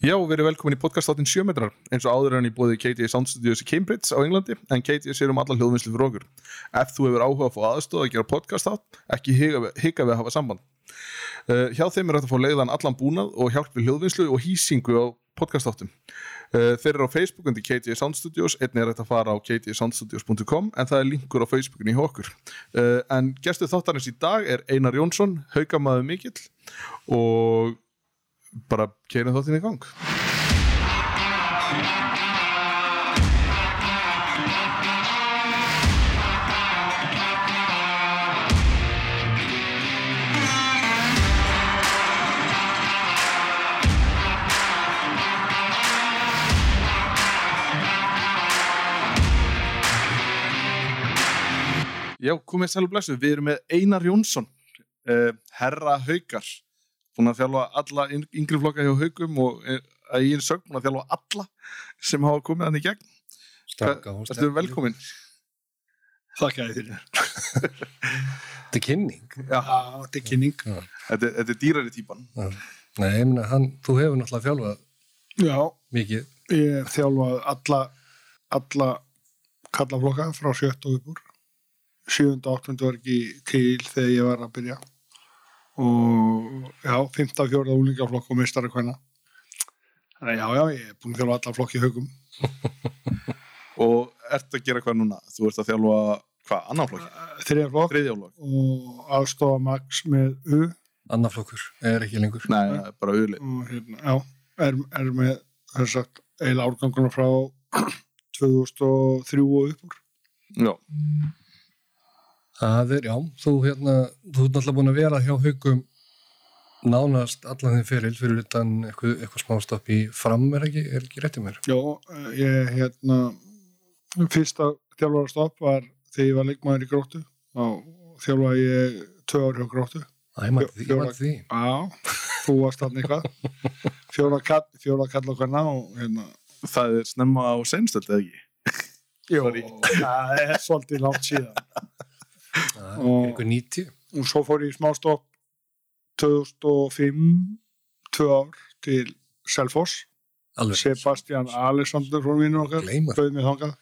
Já, við erum velkomin í podcastáttin 7 metrar eins og áður en í bóði KTA Sound Studios í Cambridge á Englandi en KTA sér um alla hljóðvinnslu fyrir okkur. Ef þú hefur áhuga að fá aðstóð að gera podcastátt, ekki hika við, hika við að hafa samband. Uh, hjá þeim er þetta að fá leiðan allan búnað og hjálp við hljóðvinnslu og hýsingu á podcastáttum. Uh, þeir eru á Facebook undir KTA Sound Studios, einnig er þetta að fara á ktasoundstudios.com en það er linkur á Facebookinu í okkur. Uh, en gestuð þáttarins í dag er Einar Jónsson, haugamaður mikill og bara keirum þáttinn í gang. Já, komið sæl og blessu, við erum með Einar Jónsson uh, Herra Haugar búin að þjálfa alla yng- yngri flokka hjá Haugum og eh, að ég er sögn búin að þjálfa alla sem hafa komið hann í gegn og Ertu velkomin? Þakka fyrir. Þetta er kynning. Já, þetta er kynning. Þetta, er- þetta er dýrari típan Nei, ég meina, hann, þú hefur náttúrulega þjálfað Já, mikið. ég þjálfað alla, alla kallaflokka frá sjött og upp úr. Sjöfunda og áttundu var ekki til þegar ég var að byrja. Og já, fymta og fjórða úlingaflokk og mistari hvenna. Þannig að já, já, ég er búin að þjálfa alla flokki í haugum. og ert að gera hvað núna? Þú ert að þjálfa hvað, annan flokk Þriðja flokk? og aðstofa Max með U Annarflokkur er ekki lengur. Nei, það er bara auðlið og hérna, já, er, er með þess að eila árganguna frá 2003 og upp úr. Já, Það er, já, þú hérna, þú ert náttúrulega búin að vera hjá haugum nánast allan þinn feril fyrir utan eitthvað, eitthvað smá stopp í fram er ekki, er ekki réttið mér. Já, eh, ég hérna fyrsta þjálfarastopp var þegar ég var leikmaður í gróttu og þjálfaði ég tvö ár hjá gróttu Æ, ég mætti því, ég mætti því. Já, þú varst þarna eitthvað fjóra kall, fjóra kall og hverna og hérna það er snemma á seinstöld eða ekki? Jó, það er svolítið langt síðan Það er Og- eitthvað 90. og svo fór ég í smá stopp 2005 tvö ár til Selfoss Alveg. Sebastian Alexander frá vinnur okkar bauð mér þangað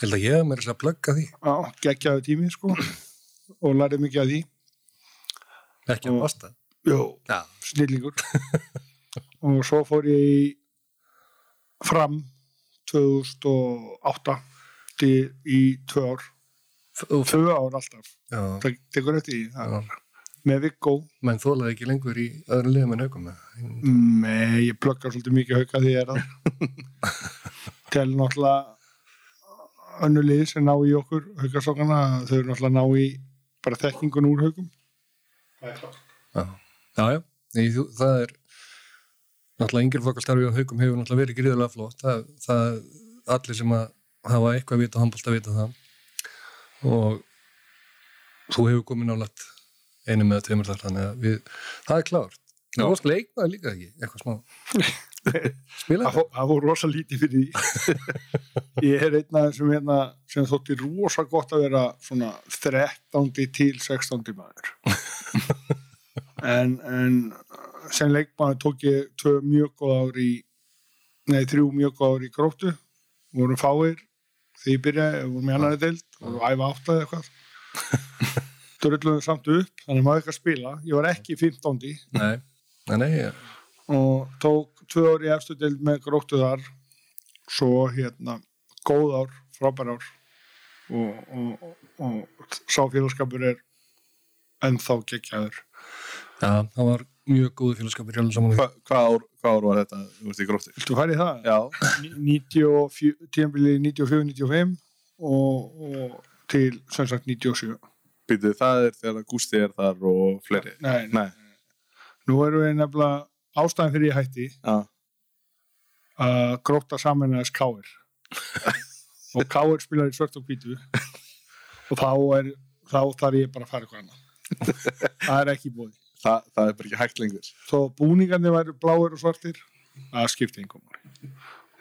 held að ég mér að plugga því. Já, geggjaði tími sko og lærið mikið af því Ekki að. Jó, Já. snillingur og svo fór ég í fram 2008 til, í tvö ár tvö ár alltaf, já, það tekur eftir því það já. með Viggo. Menn þólaði ekki lengur í öðru liðum en haugum. Nei, ég pluggar svolítið mikið hauka því ég er það til náttúrulega önnu lið sem ná í okkur haukasókana, þau eru náttúrulega ná í bara þekkingun úr haukum. Það er klart Já, já, þú, það er náttúrulega yngir flokkastarfi á haugum hefur náttúrulega verið gríðarlega flott. Það, það allir sem að hafa eitthvað að vita handbólt að vita það og þú hefur komið nálægt einu með tveimur þar þannig að við, það er klárt Já. þú varst leikmaður líka ekki, eitthvað smá spila Það fó- það fór rosa lítið fyrir því ég er einn af þessum hérna sem þótti rosa gott að vera svona 13. til 16. maður en, en sem leikmaður tók ég tvö mjög góð ár í nei, þrjú mjög góð ár í gróttu vorum fáir þegar ég byrjaði, vorum í annari deild vorum æfa átt eða eitthvað. Drulluðum samt upp, þannig maður ekki að spila. Ég var ekki 15. nei, nei, nei, já. og tók tvö ár í efstu deild með gróttu þar. Svo hérna góð ár, frábær ár. Og, og, og, og sá félagskapur er ennþá geggjaður já, það var mjög hjálpum saman Hva, hvað, ár, hvað ár var þetta? Þú ert í gróttu? Viltu færi það? Já, Ní- 94 tíðanbilið 94-95 og, og til sem sagt 97 býtu, það er þegar Gústi er þar og fleiri. Nei, nei. Nei, nú erum við nefnilega ástæðan fyrir ég hætti. Að gróta saman aðeins káir og káir spilar í svört og hvítu. Og þá er þá þarf ég bara að fara eitthvað annað. Það er ekki búið það, það er bara ekki hægt lengur. Þó búningarnir væri bláir og svartir. Það skipti einhver máli.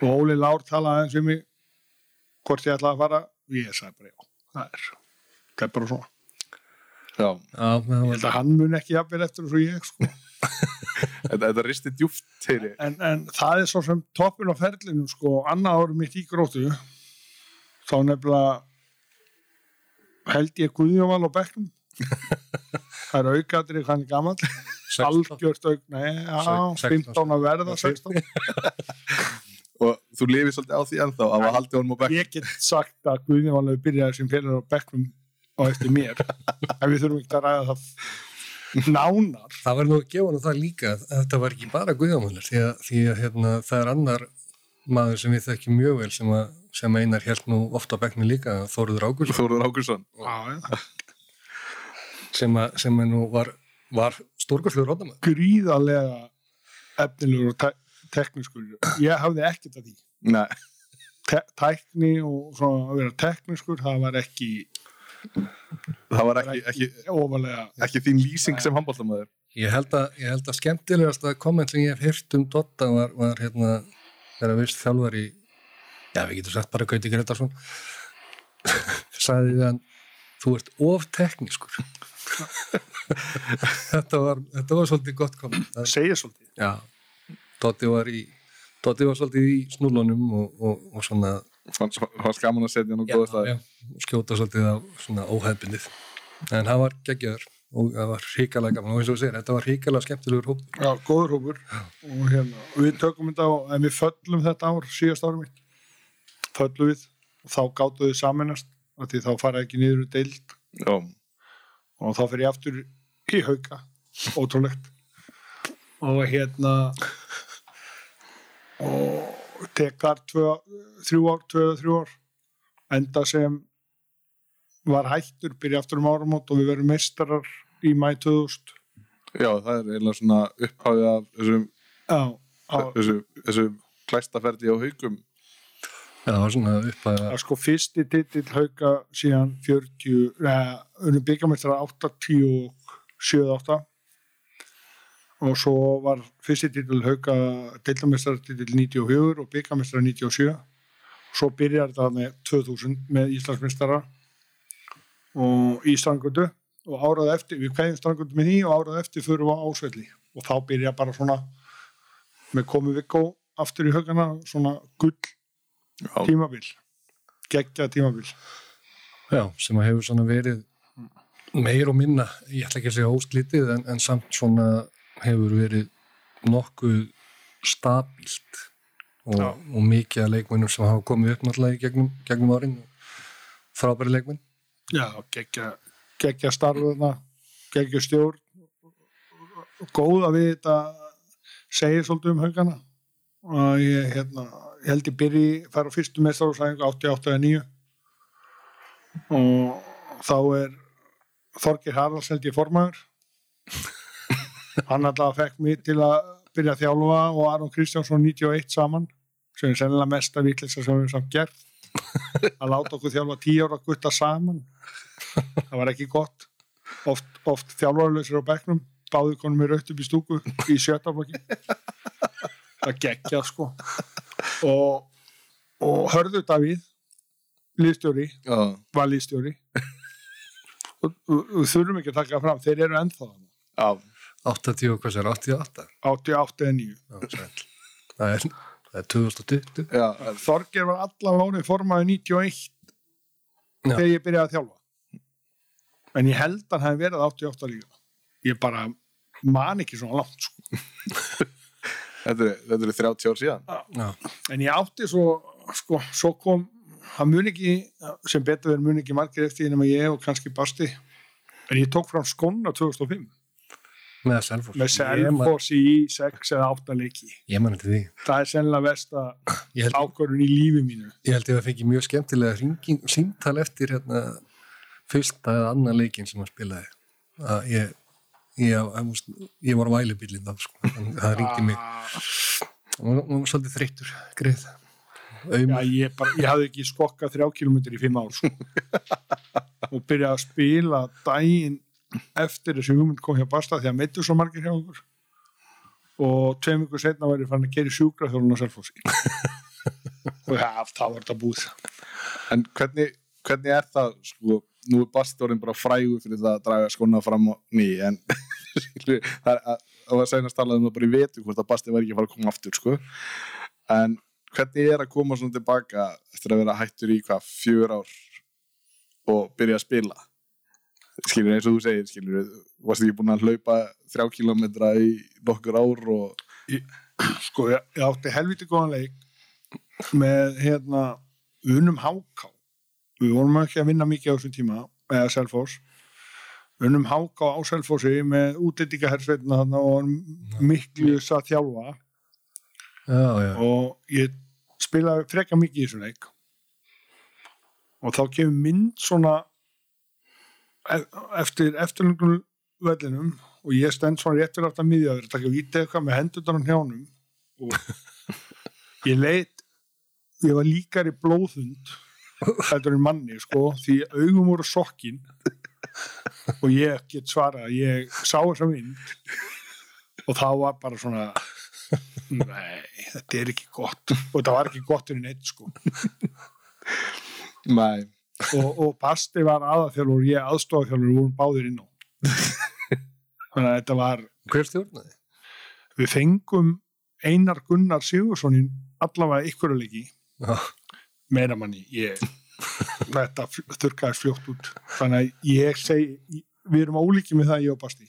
Og Óli Lár talaði aðeins um mig hvort ég ætlaði að fara. Og ég sagði bara já, það er það er bara svona. Já, Já, ég held að hann mun ekki jafnvel eftir þessu ég sko. þetta, þetta risti djúft en, en það er svo sem toppin á ferlinu sko, annað ári mitt í grótu þá nefnilega held ég Guðjóval á bekknum það er aukaðri hann 16. algjört auk, 16. 15 að verða 16 og þú lifir svolítið á því ennþá að hafa haldið honum á bekk ég get sagt að Guðjóval hefur byrjað sem fyrir á bekknum og eftir mér. En við þurfum ekki að ræða það nánar. Það var nú að gefa hann það líka að þetta var ekki bara Guðjámanur því að, því að hérna, það er annar maður sem við þekkjum mjög vel sem, að, sem Einar nú ofta á bekknu líka Þóruður Ágúrsson Þóruður Ágursson. Sem, að, sem að nú var, var stórkvæslegur rótamæður. gríðarlega efnilegur og te teknískur. Ég hafði ekkert að því. Nei, te tækni og svona að vera teknískur það var ekki það var ekki, ekki, ofalega ekki þín lýsing sem handbóltamæður Ég held að, ég held að skemmtilegast að komment sem ég hef hýrt um Dotta var, var hérna þegar vist þjálfar í já við getum sagt bara Gauti Gretarsson sagði við hann þú ert of teknískur. Þetta var þetta var svolítið gott komment það segir svolítið. Já, Dotti var í Dotti var svolítið í snúlunum og, og, og svona fannst gaman að setja hann á góða staði já, skjóta svolítið á svona óhefbindið en það var geggjaður og það var hrikalega gaman. Og eins og segir, þetta var hrikalega skemmtilegur hóp já, góður hópur. Og hérna, við tökum þetta á en við föllum þetta ár, síðast árum mitt. Föllum við og þá gáttu við saminast af því þá fara ekki niður úr deild. Já, og þá fer ég aftur í hauka. Ótrúlegt. Og hérna og tek þar tvö, þrjú ár, tvö þrjú ár. Enda sem var hættur, byrja aftur um áramót og við verum meistarar í mæ 2000 já, það er eiginlega svona upphafið af þessum, já, á, þessu, þessu klæstaferdi á haugum Já, það svona upp að að sko fyrsti titill hauka síðan 40 neða, unni byggamestara 87-8 og svo var fyrsti titill hauka deildamestara titill 94 og byggamestara 97 svo byrjar þetta með 2000 með Íslandsmestara og í Strangundu og árað eftir, við kveðum Strangundu með því og árað eftir fyrir á ásvelli. Og þá byrja bara svona með komið vikó aftur í haugana svona gull Já, tímabil. Geggja tímabil. Já, sem að hefur svona verið meir og minna, ég ætla ekki að segja óslítið en, en samt svona hefur verið nokkuð stabílt og, og mikið að leikmennum sem hafa komið upp náttúrulega í gegnum, gegnum árin frábæri leikmenn. Já, geggja, geggja starfuna geggja stjórn. Góða við þetta segir svolítið um haugana. Og ég, hérna, ég held ég byrji fara á fyrstu mestarúsæðingu 88 eða 9 og þá er Þorgir Haralds held ég formaður. Hann alltaf fekk mig til að byrja að þjálfa og Aron Kristjánsson 91 saman sem er sennilega mesta vitlisa sem við samt gert. Að láta okkur þjálfa 10 ára gutta saman það var ekki gott. Oft, oft þjálfarlausir á bekknum báðu konum mér aukt upp í stúku í sjötaflokki það geggja sko og, og hörðu Davíð liðstjóri, já, var liðstjóri. Og og- og þurfum ekki að taka fram, þeir eru ennþá þarna. já, 80 og hvað sér, 88 88 eða 9 Já, sæll. það er, það er 2020 já, Þorger var allavega ánið formaði 91 Já. þegar ég byrjaði að þjálfa. En ég held að hann verið 88 líka. Ég bara man ekki svona langt sko. þetta er, þetta er 30 ár síðan. Já, en ég átti svo sko, svo kom hann mun ekki, sem betur verið mun ekki margir eftir því nema ég og kannski Basti. En ég tók fram skonna 2005 með Selfoss. Í 6 eða 8 leiki. Ég man eftir því. Það er sennilega versta Ég held, ákvörðun í lífi mínu. Ég held ég að fengi mjög skemmtilega símtal eftir hérna fyrsta eða annan leikin sem hann spilaði. Að ég ég, ég, var á vælubílinn þá sko. Það ringdi mig. Og hann var svolítið þreyttur greið Já, ég, bara, ég hafði ekki skokkað þrjá kilómetri í fimm ár sko. og byrjaði að spila daginn eftir þessi hugmynd kom hjá Basta því að meittu svo margir hjá okkur. Og tveim ykkur setna ég fann að gera sjúkraþjólun á Selfossi. Og ja, þá var þetta búið. En hvernig, hvernig er það sko, nú er Bastorinn bara frægur fyrir það að draga skona fram á ný en það er að það var senast talað um það bara í vetu hvort að Basti var ekki að fara að koma aftur sko. en hvernig er að koma svona tilbaka eftir að vera hættur í hvað fjör ár og byrja að spila? Skilur eins og þú segir skilur, varst ekki búin að hlaupa þrjá kilometra í nokkur ár og sko, ég, átti helviti góðan leik með hérna við unnum háká við vorum ekki að vinna mikið á þessum tíma eða Selfoss. Við unnum háká á Selfossi með útlendingahersveitna þarna og miklu að þjálfa. Já, já, og ég spilaði freka mikið í þessum leik. Og þá kemur mynd svona e- eftir eftirlungum vellinum og ég stend svona réttur miðjaður að taka vítið eitthvað með hendurnar á hnjánum. Og ég leit ég var líkari blóðhund þetta er manni sko því augum voru sokkin og ég get svara ég sá þessa mynd og þá var bara svona nei, þetta er ekki gott. Og þetta var ekki gott en neitt sko. Nei, og, og Basti var aðaþjálfur og ég aðstofþjálfur og vorum báðir inn á. Þannig að þetta var hver stjórnaði? við fengum Einar Gunnar Sigurðssonin allavega ykkur að leiki. Já, meira manni. Ég, þetta þurrkaði fljótt út. Þannig að ég segi við erum ólíkið með það ég og Basti.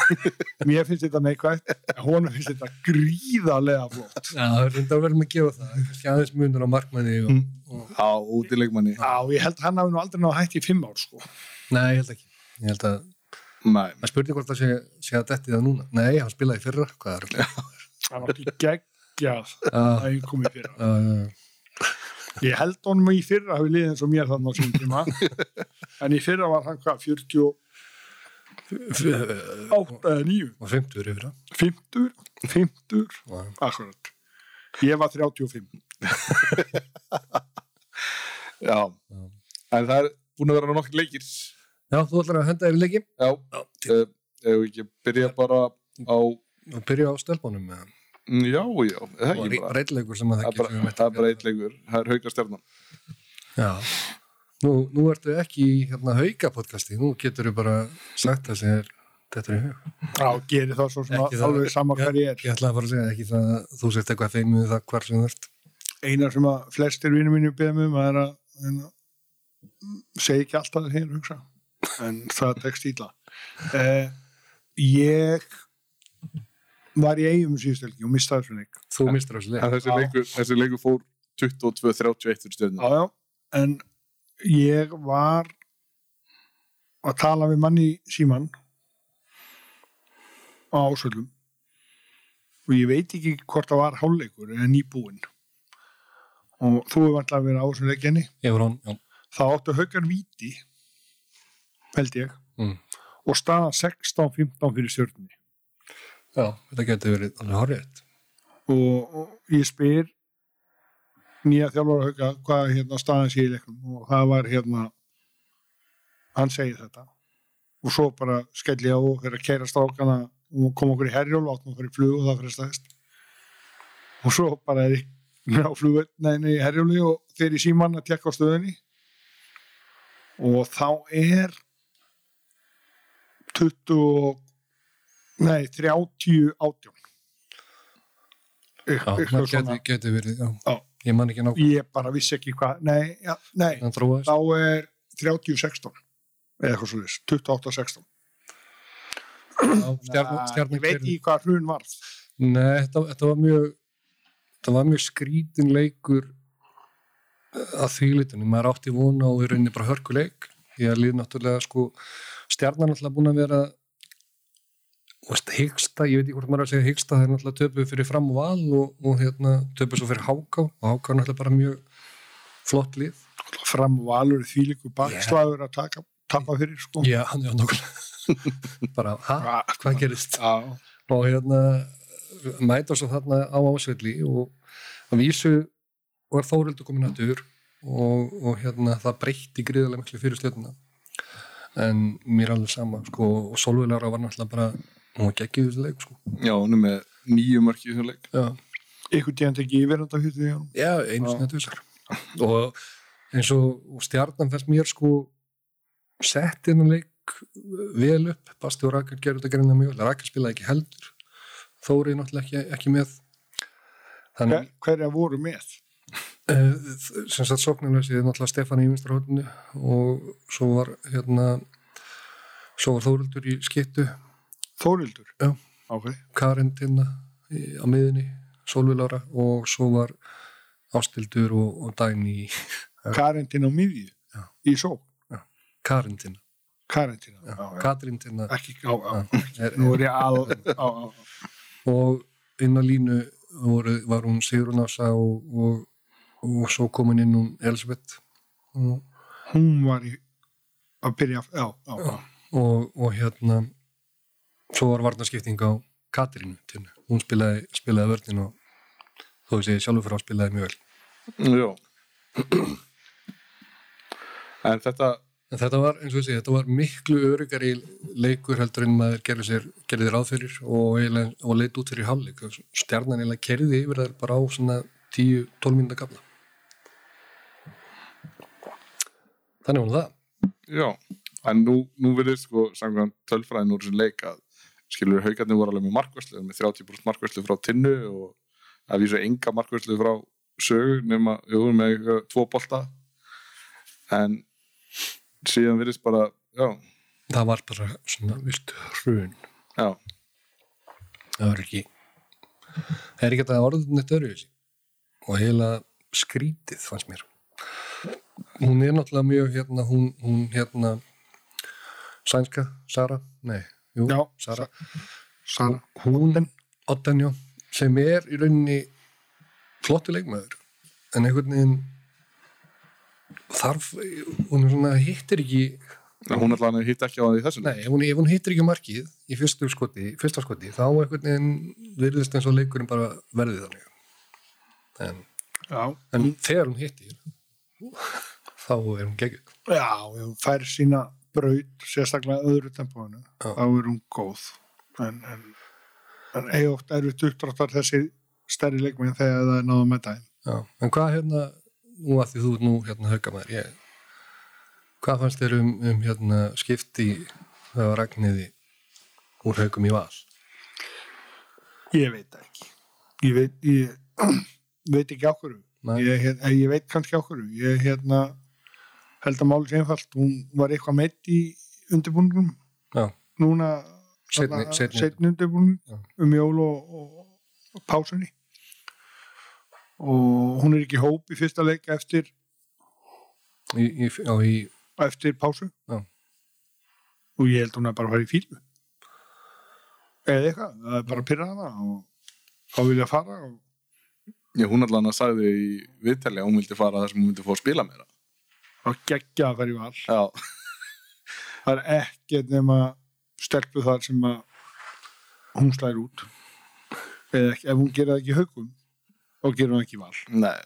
Mér finnst þetta neikvægt honum finnst þetta gríðarlega flott. Já það er reynda að verðum að gefa það. Kannski aðeins munur á markmanni og, og, á útilegmanni Já, ég held að hann hafi nú aldrei náða hætti í fimm ár sko. Nei, ég held ekki. Ég held að, Nei, maður spurði hvort það sé, sé að detti það núna. Nei, hann spilaði í fyrra, hvað er það? hann var ekki geggjað Já, að ég kom í fyrra. Já, já, ég held honum í fyrra hafi liðið eins og mér þannig á sín tíma. En í fyrra var hann hvað 48 eða 9 og 50 er yfir það. 50, 50 Já. akkurat. Ég var 35 já. En það er búin að vera nokkur leikir. Já, þú ætlar að henda þér í leiki Já, ef við ekki byrja bara á og byrja á stelpunum með Mm, Já, já, það er ekki bara reitleikur sem að Það bara, það er leikur, það er haugastjarnan Já, nú, nú ertu ekki í hérna hauka podcasti, nú getur þú bara sagt það sem er þetta er í hug. já, gerir það svo svona Ekki alveg sama hver ég er. Ég ætla að fara að segja ekki það að þú sért eitthvað feimið það hvar sem þú ert. eina sem að flestir vinnum mínu beða mig um er að segi ekki alltaf það hér hugsa en það tekst íla eh, ég var í eigum síðustelgi og mistaði þessu leik. Þú mistur þessu leik. En þessi Já. leikur, þessi leikur fór 22-31 fyrir stjörnum já, já, en ég var að tala við manni síman á ásöldum og ég veit ekki hvort það var hálfleikur eða nýbúinn og þú hefur vantlega verið á þessum leikjenni þá áttu haugar víti held ég Mm. og staða 16-15 fyrir stjórnni Já, þetta getur verið alveg horrið. og, og ég spyr nýja þjálfara hauga hvað hérna staðan sé í leiknum. Og það var hérna hann segir þetta. Og svo bara skelli á og að keira strákana og koma okkur í herjól og áttum okkur í flug og það fyrir staðist. Og svo bara er ég á flug neini í herjóli og þeir í síman að tekka á stöðunni. Og þá er 20 og- nei 30 átjón Já, það getur, getur verið, já. Já. Ég man ekki nákvæm. ég bara vissi ekki hvað nei, ja, nei, þá er 30-16 eða eitthvað svo þess, 28-16 Já, Stjarnan, ég veit ekki hvað hrun varð. Nei, þetta, þetta var mjög þetta var mjög skrítin leikur að því litunum maður átti vona og í rauninni bara hörkuleik. Ég er líð náttúrulega sko stjarnan alltaf búin að vera hyggsta, ég veit ekki hvort maður að segja hyggsta það er náttúrulega töpuð fyrir fram og val og, og hérna, töpuð svo fyrir háká. Og háká er náttúrulega bara mjög flott lið. Fram og alveg því líku bakslagur að taka, tappa fyrir sko. Já, hann er nákvæmlega. Bara, hæ, hvað gerist? Já, og hérna mæta svo þarna á ásvelli og að vísu var Þórildur komin aftur og, og hérna það breytti gríðarlega miklu fyrir stjórnuna en mér alveg sama sko, og Solveilara var náttúrulega bara hún var geggið þessu leik sko. Já, hún er með nýju mörki í þessum leik. Já, ykkur tíðan tekið yfirhanda hluti því hann já einu að dusar og eins og, stjarnan fannst mér sko sett innan leik vel upp. Basti og Rakel gerði þetta gerðina mjög Rakel spilaði ekki heldur. Þóri náttúrulega ekki, ekki með. Þannig Hver, hverja voru með? Uh, sem sagt sóknarlösi er náttúrulega Stefán í vinstra og svo var hérna svo var Þórildur í skittu Þórildur Já. ok, Karin Tinna í- á miðunni Solvilára og svo var Ástildur og, og Dæni í Karentin á miðju? Já. í só, Karin Tinna. Karentin já. já, já. Katrín Tinna. Ekki, á, á, er, nú er ég á, og inn á línu voru, var hún Sigrun Ása og, og, og svo komin inn hún Elisabeth. Og, hún var í að byrja, já, já, já. og, og hérna svo var varnaskipting á Katrínu Tinnu. hún spilaði, spilaði vörnin og þó segi sjálfur frá spilaði mjög vel. Já. En þetta, en þetta var, eins og segi, þetta var miklu örugari leikur heldur en maður gerði sér gerði þér áfyrir og, og leit út fyrir hálfleik. Stjarnan eiginlega kerði yfir þær bara á svona 10-12 mínúta gafla þannig var það. Já, en nú, nú verður sko samkvæmt tölfræðin úr þessu leik að skilur haugarnir voru alveg með markværslu með 30% markværslu frá tinnu og að vísu enga markværslu frá sögu nema, jú, með tvo bolta. En síðan virðist bara, já, það var bara svona, vilt, hrun. Já. Það var ekki það er ekki að orðin þetta öruvísi og heila skrítið fannst mér. Hún er náttúrulega mjög hérna, hún, hún hérna sænska, Sara? Nei, jú, Já, Sara Sara hún, Ottanjó sem er í rauninni flottu leikmaður en einhvern veginn þarf, hún er svona hittir ekki En hún allan hitt ekki á því þessu leik. Nei, hún, ef hún hittir ekki markið í fyrstu skoti, fyrsta skoti, þá einhvern veginn virðist eins og leikurinn bara verði þannig. En, já, en þegar hún hittir, þá er hún geggjuð. já, hún fær sína braut, sérstaklega öðru tempóinu Já. þá er hún góð en, en, en eigi oft erfitt uppdráttar þessi stærri leikmenn þegar það er náða með daginn Já, en hvað hérna, nú að því þú ert nú hérna hauka maður, ég, hvað fannst þér um, um hérna skipti það var ragniði úr haukum í val? Ég veit ekki. Ég veit, ég veit ekki. Nei. Ég, hérna, ég veit kannski okkur. Ég hérna, held að máli sé einfalt. Hún var eitthvað meitt í undirbúningum. Já, Núna Seinni- þarna, seinni- seinni undirbúning Já. um jól og, og, og pásunni. Og hún er ekki hóp í fyrsta leik eftir, í, í, á, í, eftir pásu. Já. Og ég held hún að bara fara í fílu. Eða eitthvað. Það er bara að pyrra hana og þá vilja fara og Já, hún allan að sagði í viðtali að hún vildi fara þar sem hún vildi fá að spila meira. Þá geggja að fara í val. Já, það er ekkert nema stelpu þar sem að hún slæðir út. Eða ef hún gerir það ekki haugum þá gerir hún ekki val. Nei,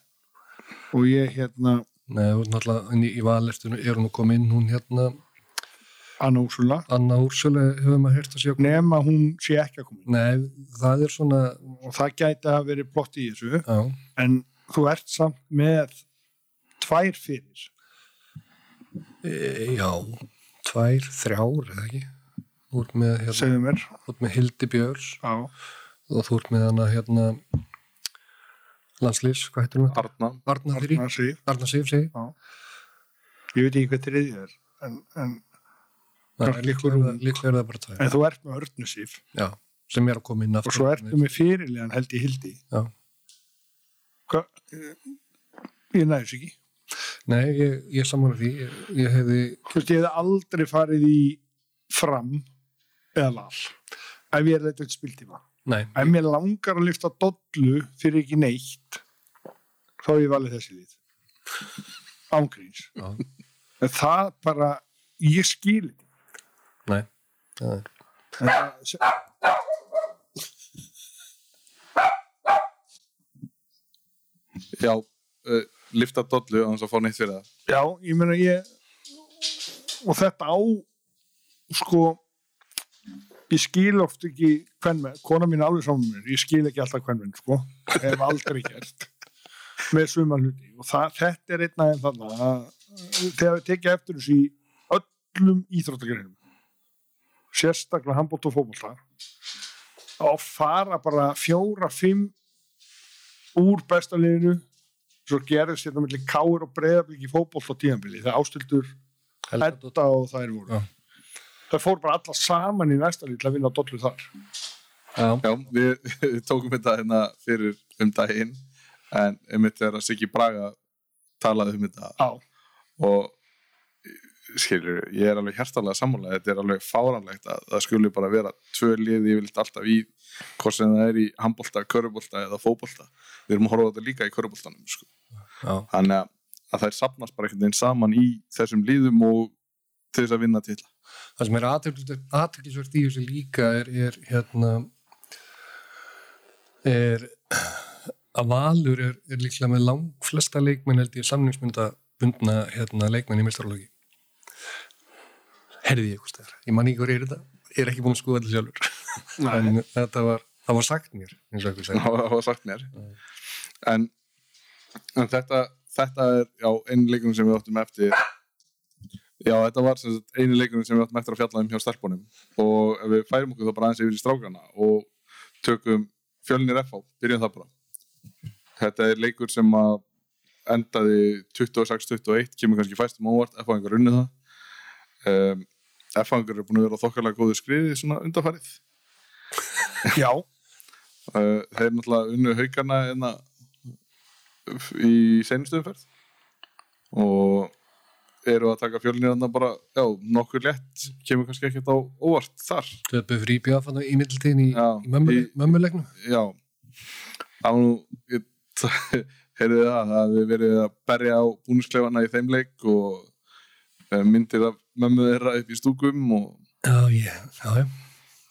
og ég hérna, nei, hún inn í, í valertinu er hún að koma inn, hún hérna, Anna Úrsula. Anna Úrsölu hefur maður heyrt að sé nema hún sé ekki að koma. Nei, það er svona, og það gæti að verið plott í þessu. Já, en þú ert samt með tvær fyrir já, tvær, þrjár, eða ekki? Þú ert með, hérna, segðu mér þú ert með Hildi Björns Já. og þú ert með hana, hérna, landslýs, hvað heitir hún? Arna. Arna Arna Sif. Arna segi. ég veit ekki hvað þriðið er en, en, Líklega er líklega er það bara tvær. en þú ert með Sif Já, sem er að koma inn og aftur. svo ertu með fyrirlegan held ég hildi Já. hvað ég næðis ekki Nei, ég, ég sammála því, ég, ég hefði, þú veist, ég hefði aldrei farið í fram eða lal ef ég er þetta spiltíma. Nei, ef mér langar að lyfta dollu fyrir ekki neitt þá hef ég valið þessi lið. Ángríns en það bara, ég skil nei, það er, En það- Já, uh, lifta dollu á þess að fá neitt fyrir það. já, ég meina ég og þetta á sko ég skil oft ekki hvern með, kona mín er alveg saman mér, ég skil ekki alltaf hvern með sko, hef aldrei gert með suma hluti og það, þetta er einn aðeins þarna að þegar við tekja eftir þessu í öllum íþróttagreinum sérstaklega handbótt og fótbolta og fara bara fjóra, fimm úr besta liðinu svo gerðist þetta milli káir og breyðablík í fótboll á tíðanbili þegar ástildur. Edda og þær voru Já. það fór bara alla saman í næsta lið til að vinna dollu þar Já, Já, við, við tókum þetta hérna fyrir um daginn en einmitt þegar að Siggi Braga talaði um þetta á, og skilur, ég er alveg hjertalega sammála þetta er alveg fáranlegt að það skuli bara vera tvö liði yfirleitt alltaf í hvort sem það er í handbolta, körubolta eða fótbolta, við erum að horfa þetta líka í köruboltanum sko. þannig að, að þær sapnast bara einhvern veginn saman í þessum liðum og til þess að vinna til það sem er aðtöklisvert í þessu líka er, er hérna er að Valur er, er líklega með lang flesta leikmenn held ég samningsmynda bundna hérna, leikmenn í mestarlóki herði ég eitthvað ég man ekki hvað er þetta, ég er ekki búin að skoða þetta sjálfur. En þetta var, það var sagt mér það var sagt mér. En, en þetta þetta er já, einu leikunum sem við áttum eftir. Já, þetta var sagt, einu leikunum sem við áttum eftir að fjalla um hjá stelpunum. Og við færum okkur þá bara aðeins yfir í strákana og tökum fjölnir FH, byrjum það bara. Þetta er leikur sem að endaði 26-21 kemur kannski fæstum óvart FH engar unnið það. Um, FH engar er búin að vera þokkarlega góðu skriði svona undarfærið já, Uh, þeir náttúrulega unnu haugana enna í seinustu umferð og eru að taka fjölnir bara, já, nokkur létt kemur kannski ekkert á óvart þar. Töpu fyrir IBF hann í middiltíðin í, í mömmu, í- mömmuleiknum. Já. Var nú heyrðu það, það hefði verið að berja á búnisklefana í þeim leik og uh, myndir af mömmu þeirra upp í stúkum og Já, ég, já.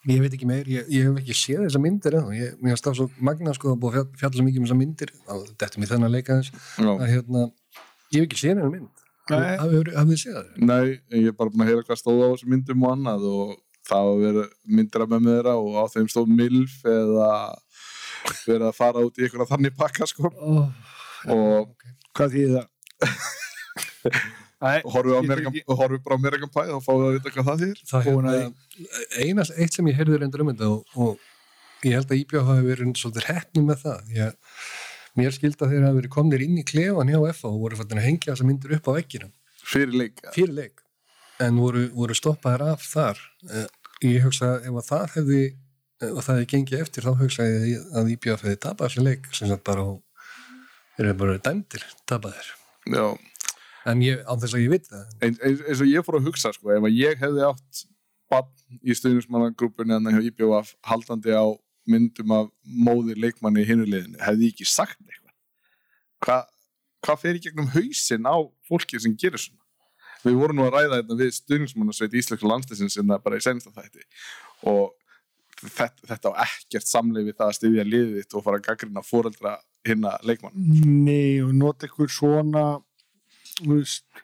Ég veit ekki meir, ég, ég hef ekki séð þessar myndir eða, ég, mér finnst það svo magna sko að búið að fjall- fjalla svo mikið um þessar myndir, þetta er mér þennan leika þess, já, að hérna, ég hef ekki séð þennan mynd. Hafið þið séð það? Nei, ég er bara búin að heyra hvað stóð á þessum myndum og annað og það var verið myndir af mömmu þeirra og á þeim stóð MILF eða verið að fara út í einhverja þannig pakka sko Oh, og hvað þýði það? Ég ekki- horfið bara á Amerikan Pie og fáið að vita hvað það þýr að hérna, eina, eitt sem ég heyrði reyndar um þetta og, og ég held að IBF hafi verið svolítið heppnum með það, að mér skildi að þeir hafi verið komnir inn í klefan hjá FA og voru fættin að hengja þessar myndir upp á veggina. fyrir leik en voru, voru stoppaðir af þar. Eh, ég hugsa að ef að það hefði ef að það hefði gengið eftir þá hugsaði ég að IBF hefði tapað þessi leik sem sagt bara og þeir eru bara dæmdir tapaðir. Já, en ég, á þess að ég veit það. Eins, eins, eins og ég fór að hugsa sko, ef að ég hefði átt bann í stuðnismannagrúpunni en hjá IBF haldandi á myndum af móðir leikmanni í hinuleginu, hefði ég ekki sagt eitthvað? Hvað hva fer í gegnum hausinn á fólki sem gerir svona? Við vorum nú að ræða þetta við stuðnismannasveit Íslenska landslýsins sem það bara í sensta þætti og þetta, þetta á ekkert samleið við það að styðja liðið þitt og fara að gaggrina fóreldra hinna leikmann Nei, og nota ykkur svona þú veist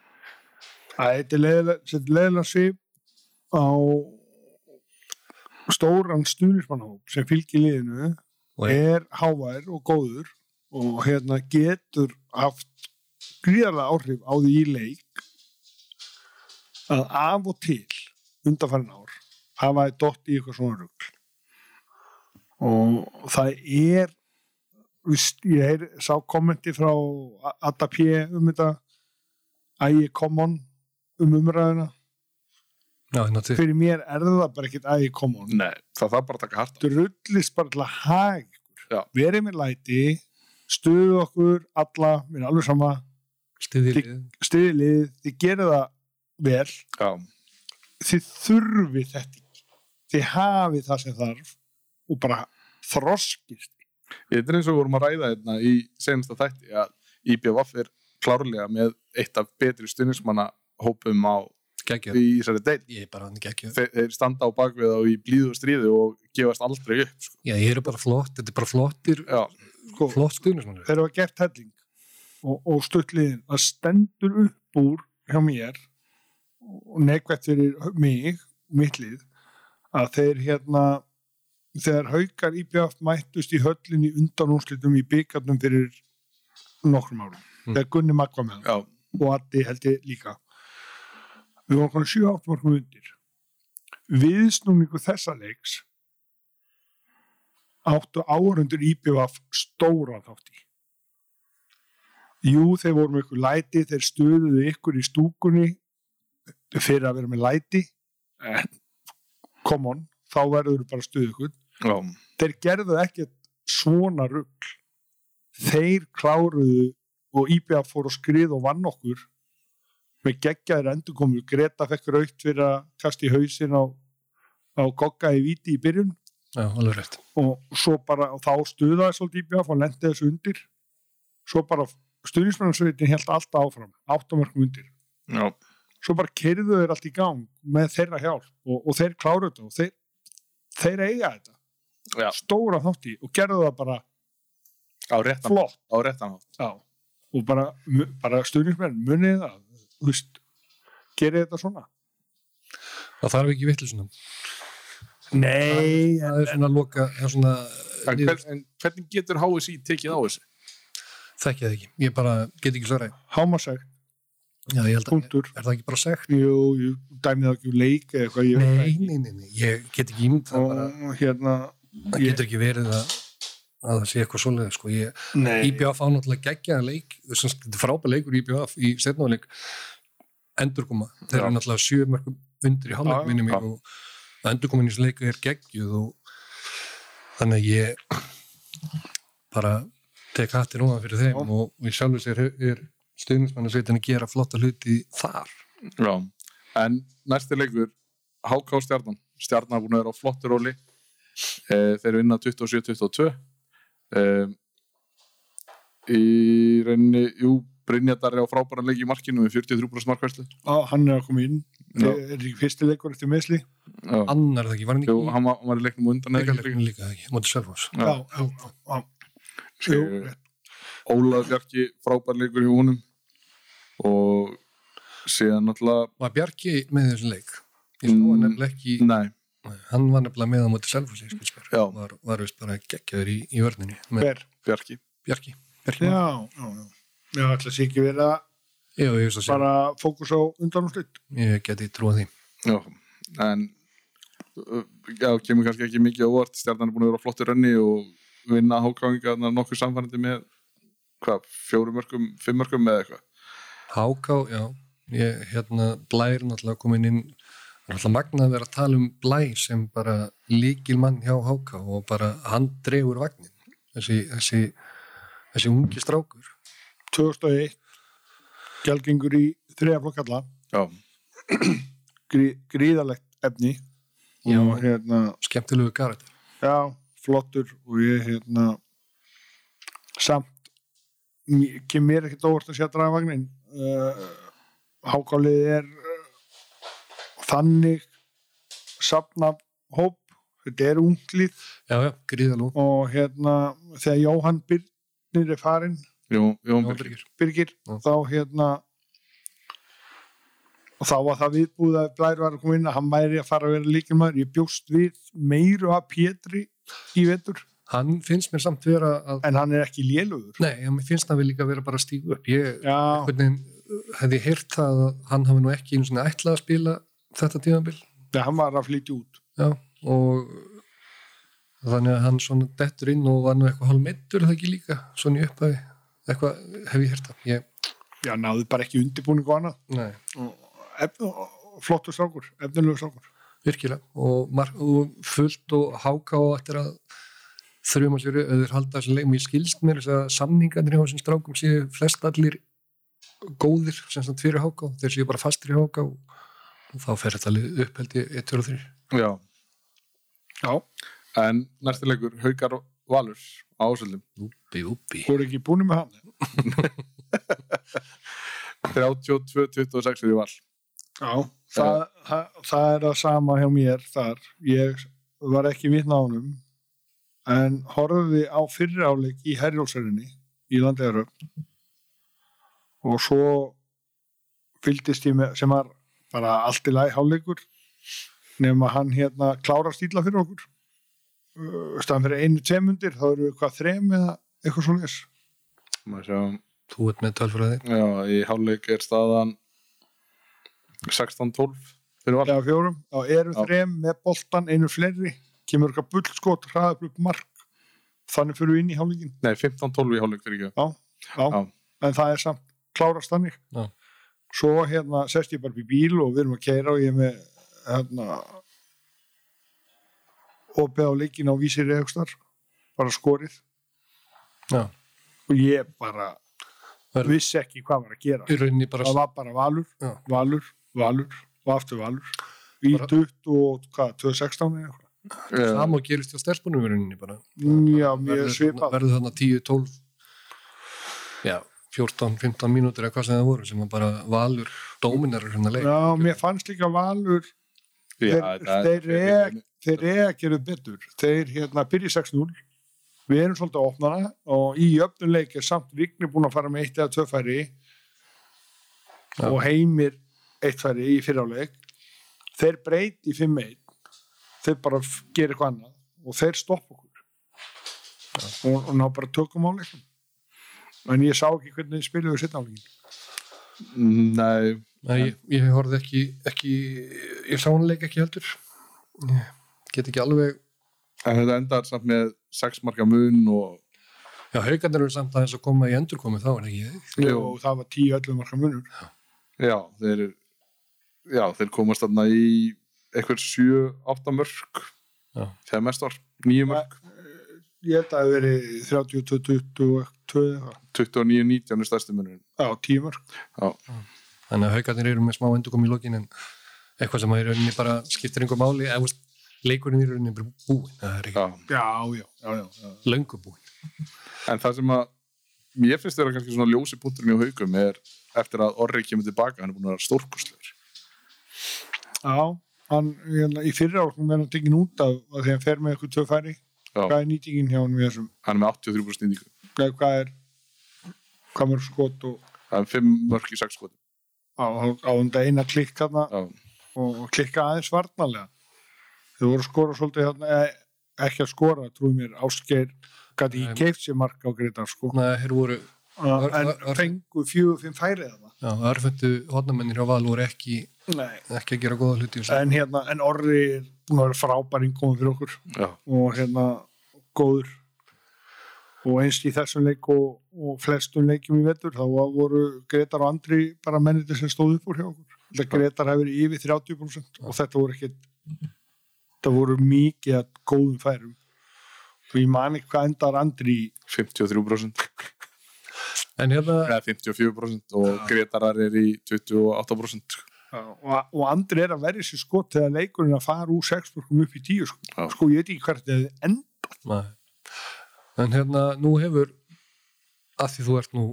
að þetta er leiðilega- er leiðilega svip á stóran stuðnismannhóp sem fylgir liðinu og er hávær og góður og hérna getur haft gríðarlega áhrif á því í leik að af og til undanfærin ár hafa þið dott í eitthvað svona rugl. Og það er ég heyr, sá kommenti frá Adda P um þetta ægi common um umræðina já, hérna til fyrir mér er það bara ekkert ægi common. Nei, það þarf bara að taka hart drullist bara til að ykkur. Verið með læti stuðu okkur alla, mér er alveg sama. Stiðir stuði lið, þið gerir það vel. Já, þið þurfið þetta ekki. Þið hafið það sem þarf og bara þroskist. Þetta er eins og við vorum að ræða hérna í senasta þætti að IBVF er klárlega með eitt af betri stuðnismanna hópum á geggjör í þessari deil. geggjör Þeir, þeir standa á bakvið á í blíðu og stríðu og gefast aldrei upp. Sko. já, ég er bara flott, þetta er bara flottir Já, sko, flott stuðnismannur þeir hafa gert helling og, og stuttliðin að stendur upp úr hjá mér og neikvægt fyrir mig mitt lið að þeir hérna þegar haukar IBF mættust í höllin í undanúnslitum í byggarnum fyrir nokkrum árum. Þegar Gunni Magg var með já, og Addi held ég líka. Við vorum konar 7-8 mörgum undir. Viðsnúningu þessa leiks áttu áhörundur IPVF stóra þátt í. Jú, þeir voru með ykkur læti, þeir stöðuðu ykkur í stúkunni fyrir að vera með læti, en come on, þá verður bara stöðu ykkur. Já, Þeir gerðu ekkert svona rugl. Þeir kláruðu og IPVF fór að skrið og vann okkur með geggjaðir endurkomur. Greta fekk raukt fyrir að kasta í hausin á, á gogga í viti í byrjun. Já, alveg rétt. og svo bara, og þá stuðaði svolítið IBF og lendi þessu undir. Svo bara stuðnismennarsveitin held alltaf áfram, áttamörkum undir. Já, svo bara kerðu þeir allt í gang með þeirra hjálp og, og þeir kláru þetta og þeir, þeir eiga þetta. Já, stóra þátti og gerðu það bara á réttan, flott. á réttan hátt. Og bara, bara stuðnismenn munið það, þú veist gerði þetta svona Það þarf ekki vitlu svona. Nei, Það er svona loka, það er svona, En, hvern, en hvernig getur HSI tekið á þessu? þekki það ekki. Ég bara get ekki svaraði. hámasæk, Já, ég held að, er það ekki bara segt? jú, jú, dæmið það ekki úr leik eða eitthvað, það Nei, nei, nei, nei, ég get ekki ímynd það bara, hérna það getur ekki verið að, að það sé eitthvað svoleiði, sko. Ég, IBF á náttúrulega geggjaða leik, þess að þetta er frábæð leikur IBF í setnáleik endurkoma. Þeir eru náttúrulega sjö mörgum undir í minni mig já. og endurkomin í þessu leiku er geggjuð og þannig að ég bara tek hattir ofan fyrir þeim Já. og, og í sjálfu sér er, er stuðnismannasveitin að gera flotta hluti þar. Já, en næsti leikur HK Stjarnan Stjarnan er búin að vera á flottur róli e, þeir vinna 27-22 e, í rauninni jú, Brynjadar er á frábæran leik í markinu með 43% markværslu á, hann er að koma inn. Já. er ekki fyrsti leikur eftir meðsli Já, Annar er það ekki, var hann jú, ekki hann var, hann var í leiknum undan eða ekki? líka það ekki, mótið. Jú, Jú, Ólaf Bjarki frábær leikur í húnum og síðan náttúrulega Var Bjarki með þessu leik? Ég sá hann Mm, nefnilega ekki, nei, hann var nefnilega með á mótið. Já. Var, var vist bara geggjaður í, í vörninni með hver Bjarki Bjarki. Bjarki. já, já, já Já, ætla sér ekki verið að bara fókus á undanúrslit. ég geti trúið því. Já, en já, kemur kannski ekki mikið á vart stjarnan er búin að vera á flottu rönni og vinna hákáingarnar nokkuð samfærandi með hvað, fjórum mörgum, fimm mörgum eða eitthvað Háká, já, ég, hérna, Blær náttúrulega komin inn, það er náttúrulega magnað að vera að tala um Blæ sem bara líkil mann hjá Háká og bara hann dregur vagnin, þessi, þessi, þessi ungi strákur. 2001, gjaldgengur í þriðaflokkalla, Já, grí, gríðalegt efni Já. og hérna, Skemmtilegu karakter. já, flottur og ég hérna samt kem mér ekkert óvart að sjá drafvagnin uh, hákálið er uh, þannig safna hóp. Þetta er unglið. Já, já, og hérna þegar Jóhann Birnir er farinn Jón, Jón Birgir, Já. þá hérna og þá var það viðbúð að Blær var að koma inn að hann væri að fara að vera líkilmaður ég bjóst við meiru af Pétri í vetur, Hann finnst mér samt vera að, en hann er ekki lélugur. Nei, hann finnst hann við líka vera bara að stígu upp. Ég, hvernig, hefði heyrt að hann hafi nú ekki einu svona ætlað að spila þetta tíðanbill. þegar hann var að flytja út. Já, og þannig að hann svona dettur inn og var nú eitthvað hálf meittur það ekki líka, svona í upphæði eitthvað hef ég hert það? Ég, já, náðu bara ekki undirbúning og annað. Nei, og, flottur strákur, efnilegu strákur. Virkilega. Og, og fullt og háká og eftir að þrjum að sér auður halda þessu leik, mér skilst mér þess að samningarnir hjá þessum strákum séu flest allir góðir sem sagt fyrir háká, þeir séu bara fastir í háká og þá fer þetta lið upp held ég 1, 2 og 3 Já, já, en næsti leikur Haukar Valur á ásöldum. Úpi, úpi voru ekki búin með hann? 32-26 fyrir Val. Já, það, það, það er það sama hjá mér þar, ég var ekki vitna á honum en horfði á fyrri áleik í Herjólfsörinni í landegaröf og svo fylgdist ég með sem var bara allt í lagi hálfleikur nema hann hérna klára stíla fyrir okkur. Uh, staðan fyrir einu tvemundir þá eru við hvað þrem eða eitthvað svo les Maður sjá, Þú ert með tölfræði. Já, í hálfleik er staðan 16-12 fyrir Val. Eða fjórum, þá eru Já. þrem með boltan einu fleiri, kemur eitthvað bullskot hraðað upp mark. Þannig fyrir við inn í hálfleikin. Nei, 15-12 í hálfleik fyrir ekki. Já, já, Já. en það er samt klárast þannig. Já. Svo hérna sest ég bara í bíl og við erum að keira og ég er með hérna opið á leikin á vísir eðugstar bara skorið. Já, og ég bara Verð- vissi ekki hvað var að gera. Bara það var bara valur, Já. valur, valur og aftur valur. Í Bara- 20 og hvað, 2016 eða eitthvað. Það má gerist hjá stelpunum í rauninni bara. Já, mjög verður, svipað. verður þarna 10, 12 já, 14, 15 mínútur eða hvað sem það voru sem að bara valur dóminar hérna leik. Já, mér fannst líka valur já, þeir, það- þeir, er, þeir að gera betur. Þeir hérna byrja 6-0 við erum svolítið að opna það og í öfnuleik er samt Vigni búin að fara með eitt eða tvö færi Já. og heimir eitt færi í fyriráleik þeir breyti í 5-1 þeir bara gera eitthvað annað og þeir stoppa okkur. Og, og ná bara tökum á leikum en ég sá ekki hvernig spiluðu sitt áleikin nei, Nei, ég, ég horfði ekki, ekki ég sá hann leik ekki heldur. Ég get ekki alveg en þetta endar samt með 6 marka mun og já, haugarnir eru samt aðeins að koma í endurkomi þá en ekki? Jú. og það var 10-11 marka munur. Já, þeir já, þeir komast þarna í eitthvað 7-8 mörg Já. þegar mest var 9 mörg ég held að það veri 30-22 eitthvað 29-19 er stærsti munurinn Já, já, þannig að haugarnir eru með smá endurkomi í lokin en eitthvað sem að í rauninni bara skiptir einhver máli eða leikurinn í rauninni er bara búinn það er ekki já Já, já, já, já. já. löngu búinn En það sem að mér finnst þeirra kannski svona ljósi punkturinn í haugum er eftir að Orri kemur tilbaka, hann er búin að vera stórkostlegur. Já, hann, hérna, í fyrra árum er hann tekin út af að því hann fer með eitthvað tvö færi. Já, Hvað er nýtingin hjá hann við þessum? hann er með 83% nýtingu. Hvað, hvað er, hvað mörg skot og Það er 5 mörg í 6 skoti. á, á, á þetta eina klikk hann Já, og klikka aðeins varnalega. Þau voru að skora svolítið hérna, ekki að skora, trúið mér, Ásgeir gæti ekki keift sér mark á Gretar, sko. Nei, hér voru, En var- var- fengu fjögur, fimm færið það. já, örföndu hodnamennir hjá Val voru ekki, Nei. ekki að gera góða hluti. En hérna, en Orri er búin að vera frábær innkomið fyrir okkur. já, og hérna góður og eins í þessum leik og, og flestum leikjum í vetur þá voru Gretar og Andri bara menniti sem stóð upp úr hjá okkur þetta Gretar hefur verið yfir 30% og þetta voru ekki þetta voru mikið að góðum færum og ég man ekki hvað endar Andri í 53%. En hérna, Eða 54% og Gretarar er í 28%. og, og Andri er að verja sér skot þegar leikurinn að fara úr 6 upp í 10 sko, sko ég veit ekki hvert þetta end Nei. En hérna, nú hefur, að því þú ert nú,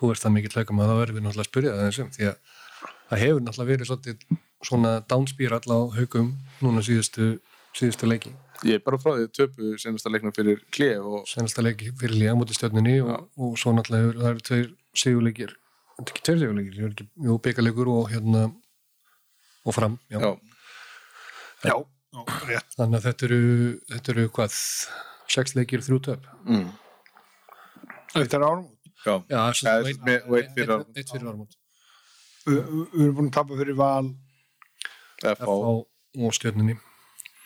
þú ert það mikill leikum að það verður við náttúrulega að spyrja það eins um, því að það hefur náttúrulega verið svolítið svona downspýr alla á haugum núna síðustu, síðustu leiki. Ég er bara frá því að töpu senasta leikna fyrir klef og Senasta leiki fyrir líka mútið stjörnunni og, og svo náttúrulega hefur, það eru tveir sigurleikir, þetta er ekki tveir sigurleikir, það eru ekki, jú, byggarleikur og hérna, og fram, já. já, já, Þannig að þetta eru, þetta eru hvað, sex leikir þrjú töp. mm, þetta er árum já, Já, með- og eitt fyrir áramót. Eitt fyrir áramót. við erum búin að tapa fyrir val FH og stjörnunni.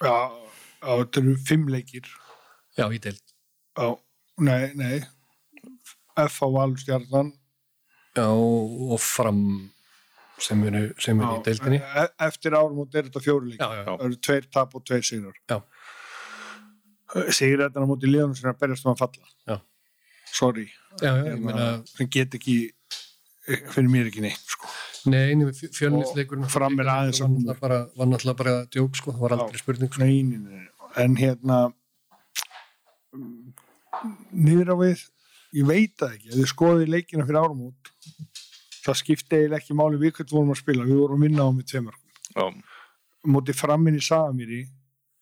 Já, þetta eru fimm leikir. Já, í deild. Já, nei, nei. F á Valstjarnan. Já, og fram sem eru, sem eru í deildinni. e eftir árum og er þetta fjóri leikir. Já, já, já. Það eru tveir tap og tveir sigrar. Já. Sigrar þetta á móti liðunum sem er að berjast um að falla. Já. Sorry. Já, já, ég meina, sem get ekki, fyrir mér ekki neitt, sko. nei, fjölnisleikurinn Fram er aðeins var náttúrulega bara, var náttúrulega bara djók, sko, það var aldrei spurning, sko. Nei, nei, nei. En hérna, niður á við, ég veit það ekki, ef þið skoðið leikina fyrir árum út, það skipti eiginlega ekki máli við hvernig vorum að spila, við vorum að vinna á með tveimur. já, Mótið framinn í Sagamýri,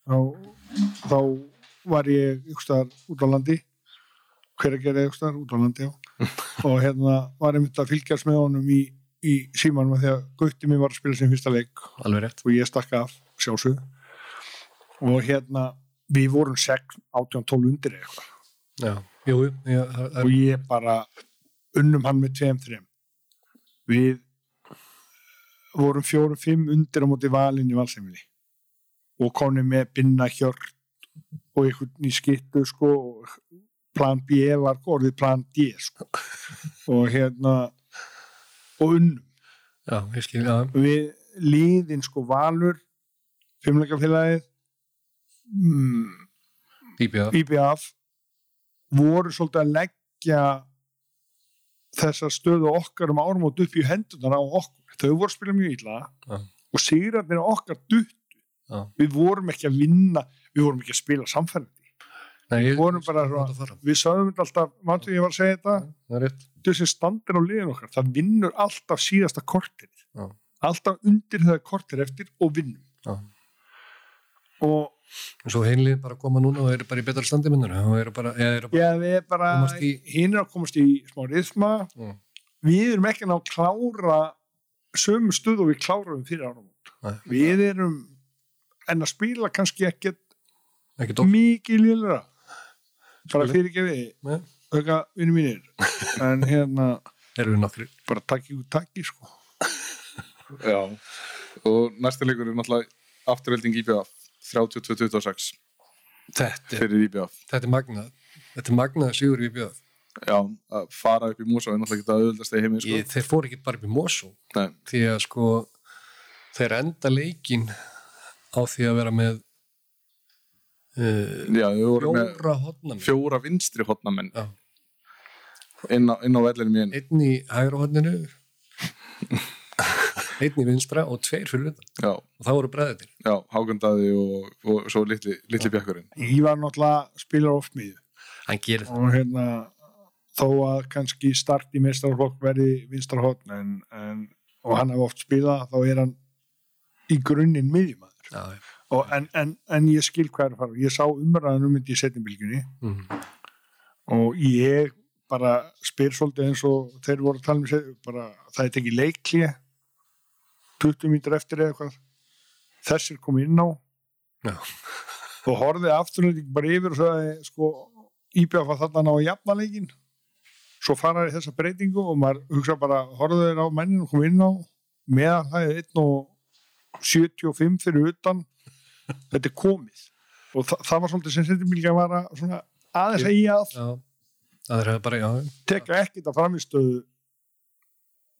þá, þá var ég ykkur staðar út á landi, hver að gera ykkur staðar út á landi, og hérna var ég myndið að fylgjast með honum í, í símanum að því að Gauti mér var að spila sem fyrsta leik. Og ég stakk af sjálfsög og hérna við vorum 6, 18, 12 undir eitthvað. Já, jú, já, það og ég bara unnum hann með 2-3 við vorum 4-5 undir á móti valinn í valsefili og konum með binna hjört og einhvern í skittu sko og plan B var orðið plan D sko. Og hérna og unnum. Já, ég skil, já, við liðin sko Valur fimmleikafélagið mm, IBF IBF voru svolítið að leggja þessa stöðu okkar um árumót upp í hendunar á okkur. Þau voru að spila mjög illa Já. og sigurarnir okkar dutt Já. við vorum ekki að vinna við vorum ekki að spila samfærandi Nei, ég, vorum bara svona- við þetta alltaf, mannstu ég var að segja þetta er þessi standir á liðin okkar, það vinnur alltaf síðasta kortir Já. alltaf undir það kortir eftir og vinnum Já. og og svo heimlið bara koma núna og eru bara í betra standi minnur og eru bara, eða eru bara Já, við erum bara, í- hinn er að komast í smá rithma, Mm. við erum ekki að klára sömu stuð og við klárum fyrir áramót. Nei. Við erum, en að spila kannski ekkert mikið lélera. Bara fyrir ekki við, auka vinni mínir. En hérna, bara takki út takki, sko. Já, og næsta leikur er náttúrulega afturvelding IBF 32-26 þetta, er- fyrir IBF þetta er magnað. Þetta er magnað sigur í IBF Já, að fara upp í Músa er náttúrulega ekki að auðvöldast í heimi sko. Ég, þeir fóru ekki bara upp í Mosó. Nei, því að sko þeir enda leikin á því að vera með uh, já, við vorum með fjóra hotnamenn fjóra vinstri hotnamenn Já. inn á, inn á vellinum í einu. Einn í hægra hotninu einn í vinstra og tveir fyrir utan. Já, og það voru breðitir já, Hákandaði og, og svo litli, litli bjakkurinn Ívar náttúrulega spilar oft miður. hann gerir það. Og hérna, þó að kannski start í meistarflokk verði vinstarhóttn en, en, og hann hefur oft spilað, þá er hann í grunninn miðjumæður. Og, en, en, en ég skil hvað er að fara. Ég sá umræðan um þetta í setjumbilginni Mm. og ég bara spyr svolítið eins og þeir voru að tala um set- bara, það er tekið leikli 20 mítur eftir eða eitthvað. Þessir kom inn á. Já. og horfið afturlending bara yfir og sagði sko íbjöfa þarna ná að jafna leikin svo fara í þessa breytingu og maður hugsa bara horfið þeir á menninu kom inn á. Meðan það er 1 og 75 fyrir utan. Þetta er komið. Og þa það var svolítið sem setjumbilgja var að svona aðeins að í að já, það er bara, já. teka ekkert að framistöðu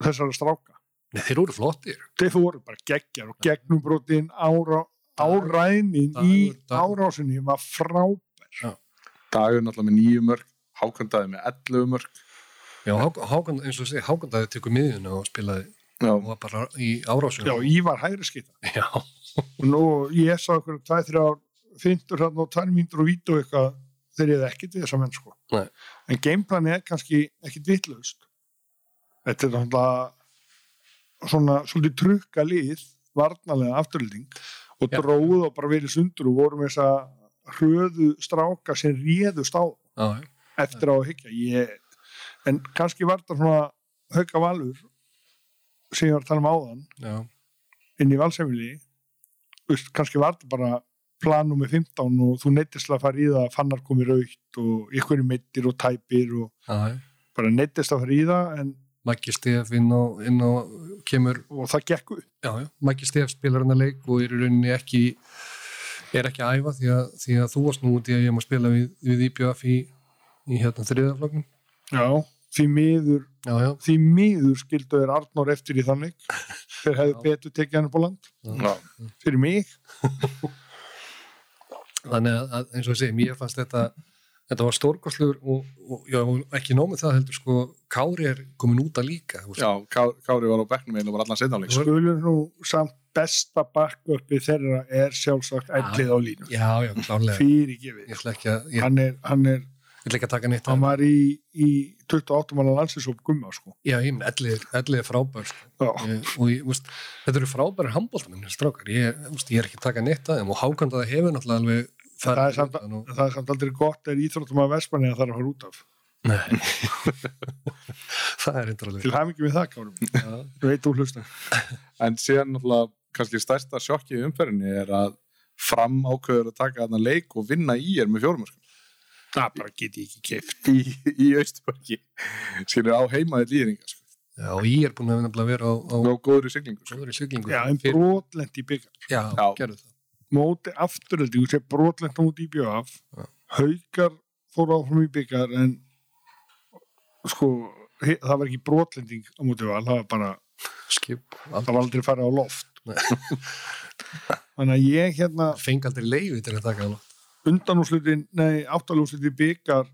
þessara stráka. Nei, þeir voru flottir. Þeir voru bara geggjar og gegnubrotin ára, áræðnin í árásinni var frábær. Dagur náttúrulega með nýju mörg Hákandaði með 11 mörg já, Hák- Hákon, eins og segi, Hákondaði tekur miðjuna og spilaði og var bara í árásum. Já, Ívar hægri skita já, og nú ég sá okkur tvæ, þrjá fyndur hann og tvær mínútur og vítu eitthvað þeir eru ekkert við þessa menn sko. Nei. en gameplani er kannski ekkert vitlaust. Þetta er náttúrulega svona svolítið trukka lið varnalega afturlýting og Já. dróðu og bara verið sundur og voru með þessa hröðu stráka sem réðust á já, já. eftir á að hyggja. Ég, en kannski var þetta svona hauka valur sem ég var að tala um áðan já. inn í valsefili kannski var þetta bara planum með 15 og þú neittist að fara í það að fannar komi raukt og ykkur meittir og tæpir og já. bara neittist að fara í það en, Maggi Stef inn á, inn á kemur, og það gekk upp já, já, Maggi Stef spilar hann að leik og er í rauninni ekki er ekki að æfa því að, því að þú varst nú út í að ég má spila við, við IBF í, í hérna þriðafloknum já, því miður já, já, því miður skildu þeir Arnór eftir í þannig. Þeir hefðu betur tekið hann upp á land. Já, fyrir mig. Þannig að, eins og ég segi, mér fannst þetta þetta var stórkostlegur og, og, já, og ekki nómið það heldur sko Kári er komin út að líka já Ká- Kári var á bekknum einu og var allan setnáleik skulum nú samt besta backupi þeirra er sjálfsagt ellið á línu já, já, klárlega. Fyrir gefið hann er, hann er ég ætla ekki að taka neitt hann var í, í 28 manna landsins og gumma sko. Já, ég minn, ellið er frábær sko. ég, og ég, veist, þetta eru frábæri handbóltamenn strákar, ég, veist, ég er ekki að taka neitt af þeim og hákandaði hefur náttúrulega alveg það er, samt, og, það er samt aldrei gott er íþróttum að Vestmanni að það er að fara út af. Nei. Það er eindrarlega til hafingi við það, Kárum þú veit þú hlusta En síðan náttúrulega kannski stærsta sjokki í umferðinni er að fram ákveður að taka þarna leik og vinna í er með fjórumörkum það bara get ég ekki keift í, í Austurbörki skilur á heimaði lýðringa sko. já, og ég er búin að vera á, á og góður í siglingu sko. góður í siglingu. Já, en Fyrir- brotlent í byggar já, Já. gerðu það. Móti afturöldingu sem brotlent á móti í BF Já. haukar fóru áfram í byggar en sko he- það var ekki brotlending á móti val, það var bara skip það var aldrei farið á loft. Þannig að ég hérna feng aldrei leiði til að taka það undanúslutin, nei, áttalúslutin byggar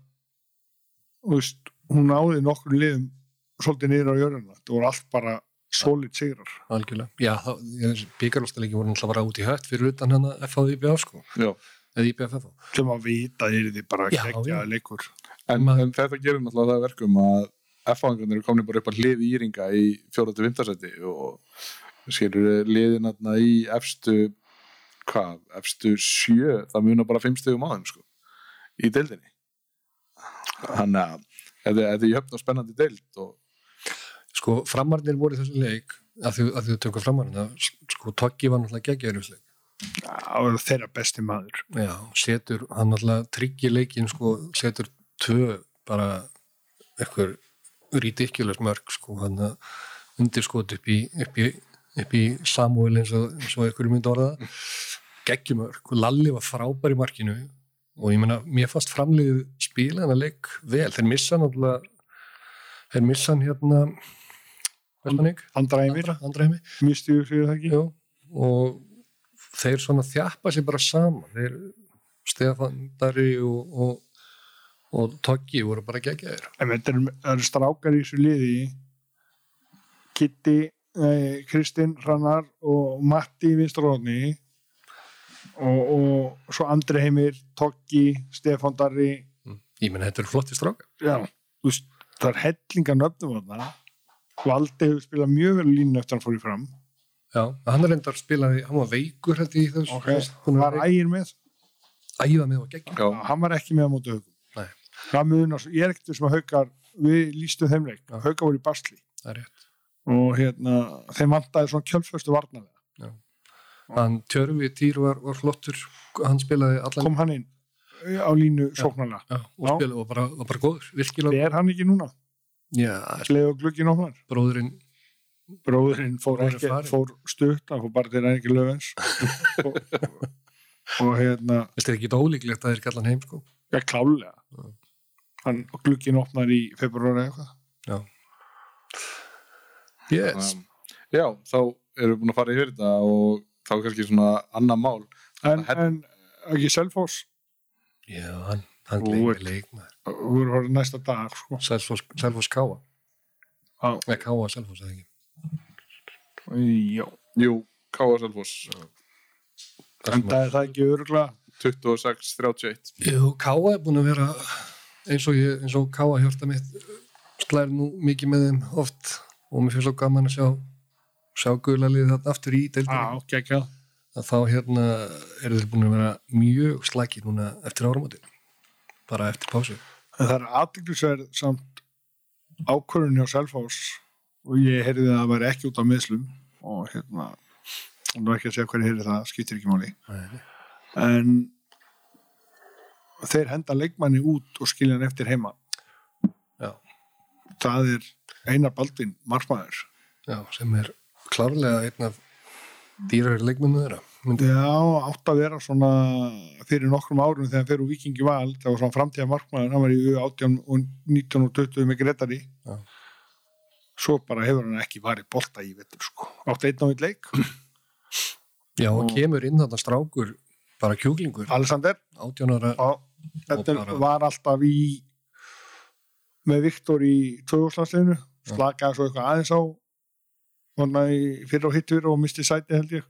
veist, hún náði nokkur liðum svolítið niður á jörðuna, það voru allt bara solid sigrar. Algjörlega. Já, byggarústaleiki voru náttúrulega bara út í hött fyrir utan hann að FH IBF sko. Eða IBF sem að vita er þið bara Já, geggja já. leikur. En, Maður- en þetta gerir náttúrulega það að verkum að F-fáingarnir eru komin bara upp að hlið íringa í fjóra til vimtarsæti og skilur liðin þarna í efstu hvað, efstu sjö það munar bara fimm stegum á þeim sko í deildinni. Þannig að þetta er jöfn og spennandi deild og sko framarnir voru í þessum leik að því að því þú tökum framarnir sko Toggi var náttúrulega geggjaður í þessu leik. Það var þeirra besti maður. Já, setur, hann náttúrulega tryggir leikin sko, setur tvö bara eitthvað ridiculous mörg sko, hann að undirskot upp í, upp í, upp í Samuel eins og, eins og eitthvað myndi orða geggjumörg og Lalli var frábær í markinu og ég meina, mér fannst framliðið spila hann að leik vel, þeir missa náttúrulega þeir missa hann hérna hvað er hann ekki? andra heimir, Andra, andra heimi misti þú fyrir það ekki Jú, og þeir svona þjappa sér bara saman. Þeir Stefán Dari og, og, og Toggi voru bara geggjaðir. En þetta eru strákar í þessu liði. Kitty Kristinn Hrannar og Matti Vinstróðni og, og svo Andri Heimir Toggi, Stefán Darri. Ég menn þetta strákar. Já, þú veist, það er hellinga nöfnum þarna. Valdi hefur spilað mjög vel línu eftir hann fór í fram. Já, hann er reyndar spilaði, hann var veikur ég í þessu ok, hún var ægir með? Æða með og geggja já, hann var ekki með á móti haugum ég er ekkert sem að haukar við lístum þeim leik, Já. haukar voru í basli. Það er rétt. Og hérna, þeim vantaði svona kjölföstu varnalega hann Tjörfi Týr var, var flottur. Hann spilaði allan kom hann inn á línu sóknarlega já, og Já. spilaði og bara, var bara góður virkilega, er hann ekki núna, já, leið og glukkin opnar. Bróðurinn bróðurinn fór, fór stutt hann fór bara til ekki löfens og, og hérna þetta er ekki ólíklegt að þeir kalla hann heim sko. Ja, klálega Já. hann glukkin opnar í februar eða eitthvað. Yes, um, já, þá erum við búin að fara yfir þetta og þá kannski svona annar mál. En, en ekki Selfoss? Já, hann, hann ert- leikmaður. þú voru horfður næsta dag sko. Selfoss Selfoss Káa eða Káa Selfoss eða ekki? Já, jú, K.A. Selfoss. Það en það er það ekki öruglega 26-31 Jú, Káa er búin að vera eins og, ég, eins og Káa hjörta mitt slæri nú mikið með þeim oft og mér finnst svo gaman að sjá sjá gula liðið þarna aftur í deildinni. Á, geggjað. Að þá hérna eru þeir búin að vera mjög slæki núna eftir áramótin. Bara eftir pásu. En það er aðdeglisverð samt ákvörðun hjá Selfoss og ég heyrði að það væri ekki út á meðslum og hérna og nú ekki að segja hverju heyrði það, skiptir ekki máli. En þeir henda leikmanni út og skilja hann eftir heima. Já. það er Einar Baldvin, markmaður. Já, sem er klárlega einn af dýrari leikmennu þeirra myndi, Já, átt að vera svona fyrir nokkrum árum þegar úr Vikingi val það var svona framtíða markmaður, hann var í 18 og 19 og 20 með Gretari Já. svo bara hefur hann ekki varið bolta í vettur sko. átt einn á einn leik Já, og kemur inn þarna strákur bara kjúklingur, Alexander, 18 ára og þetta var alltaf í með Viktor í tvögúrslandsliðinu Já. slakaði svo eitthvað aðeins á vonna í fyrir og hittur og misti sæti held ég.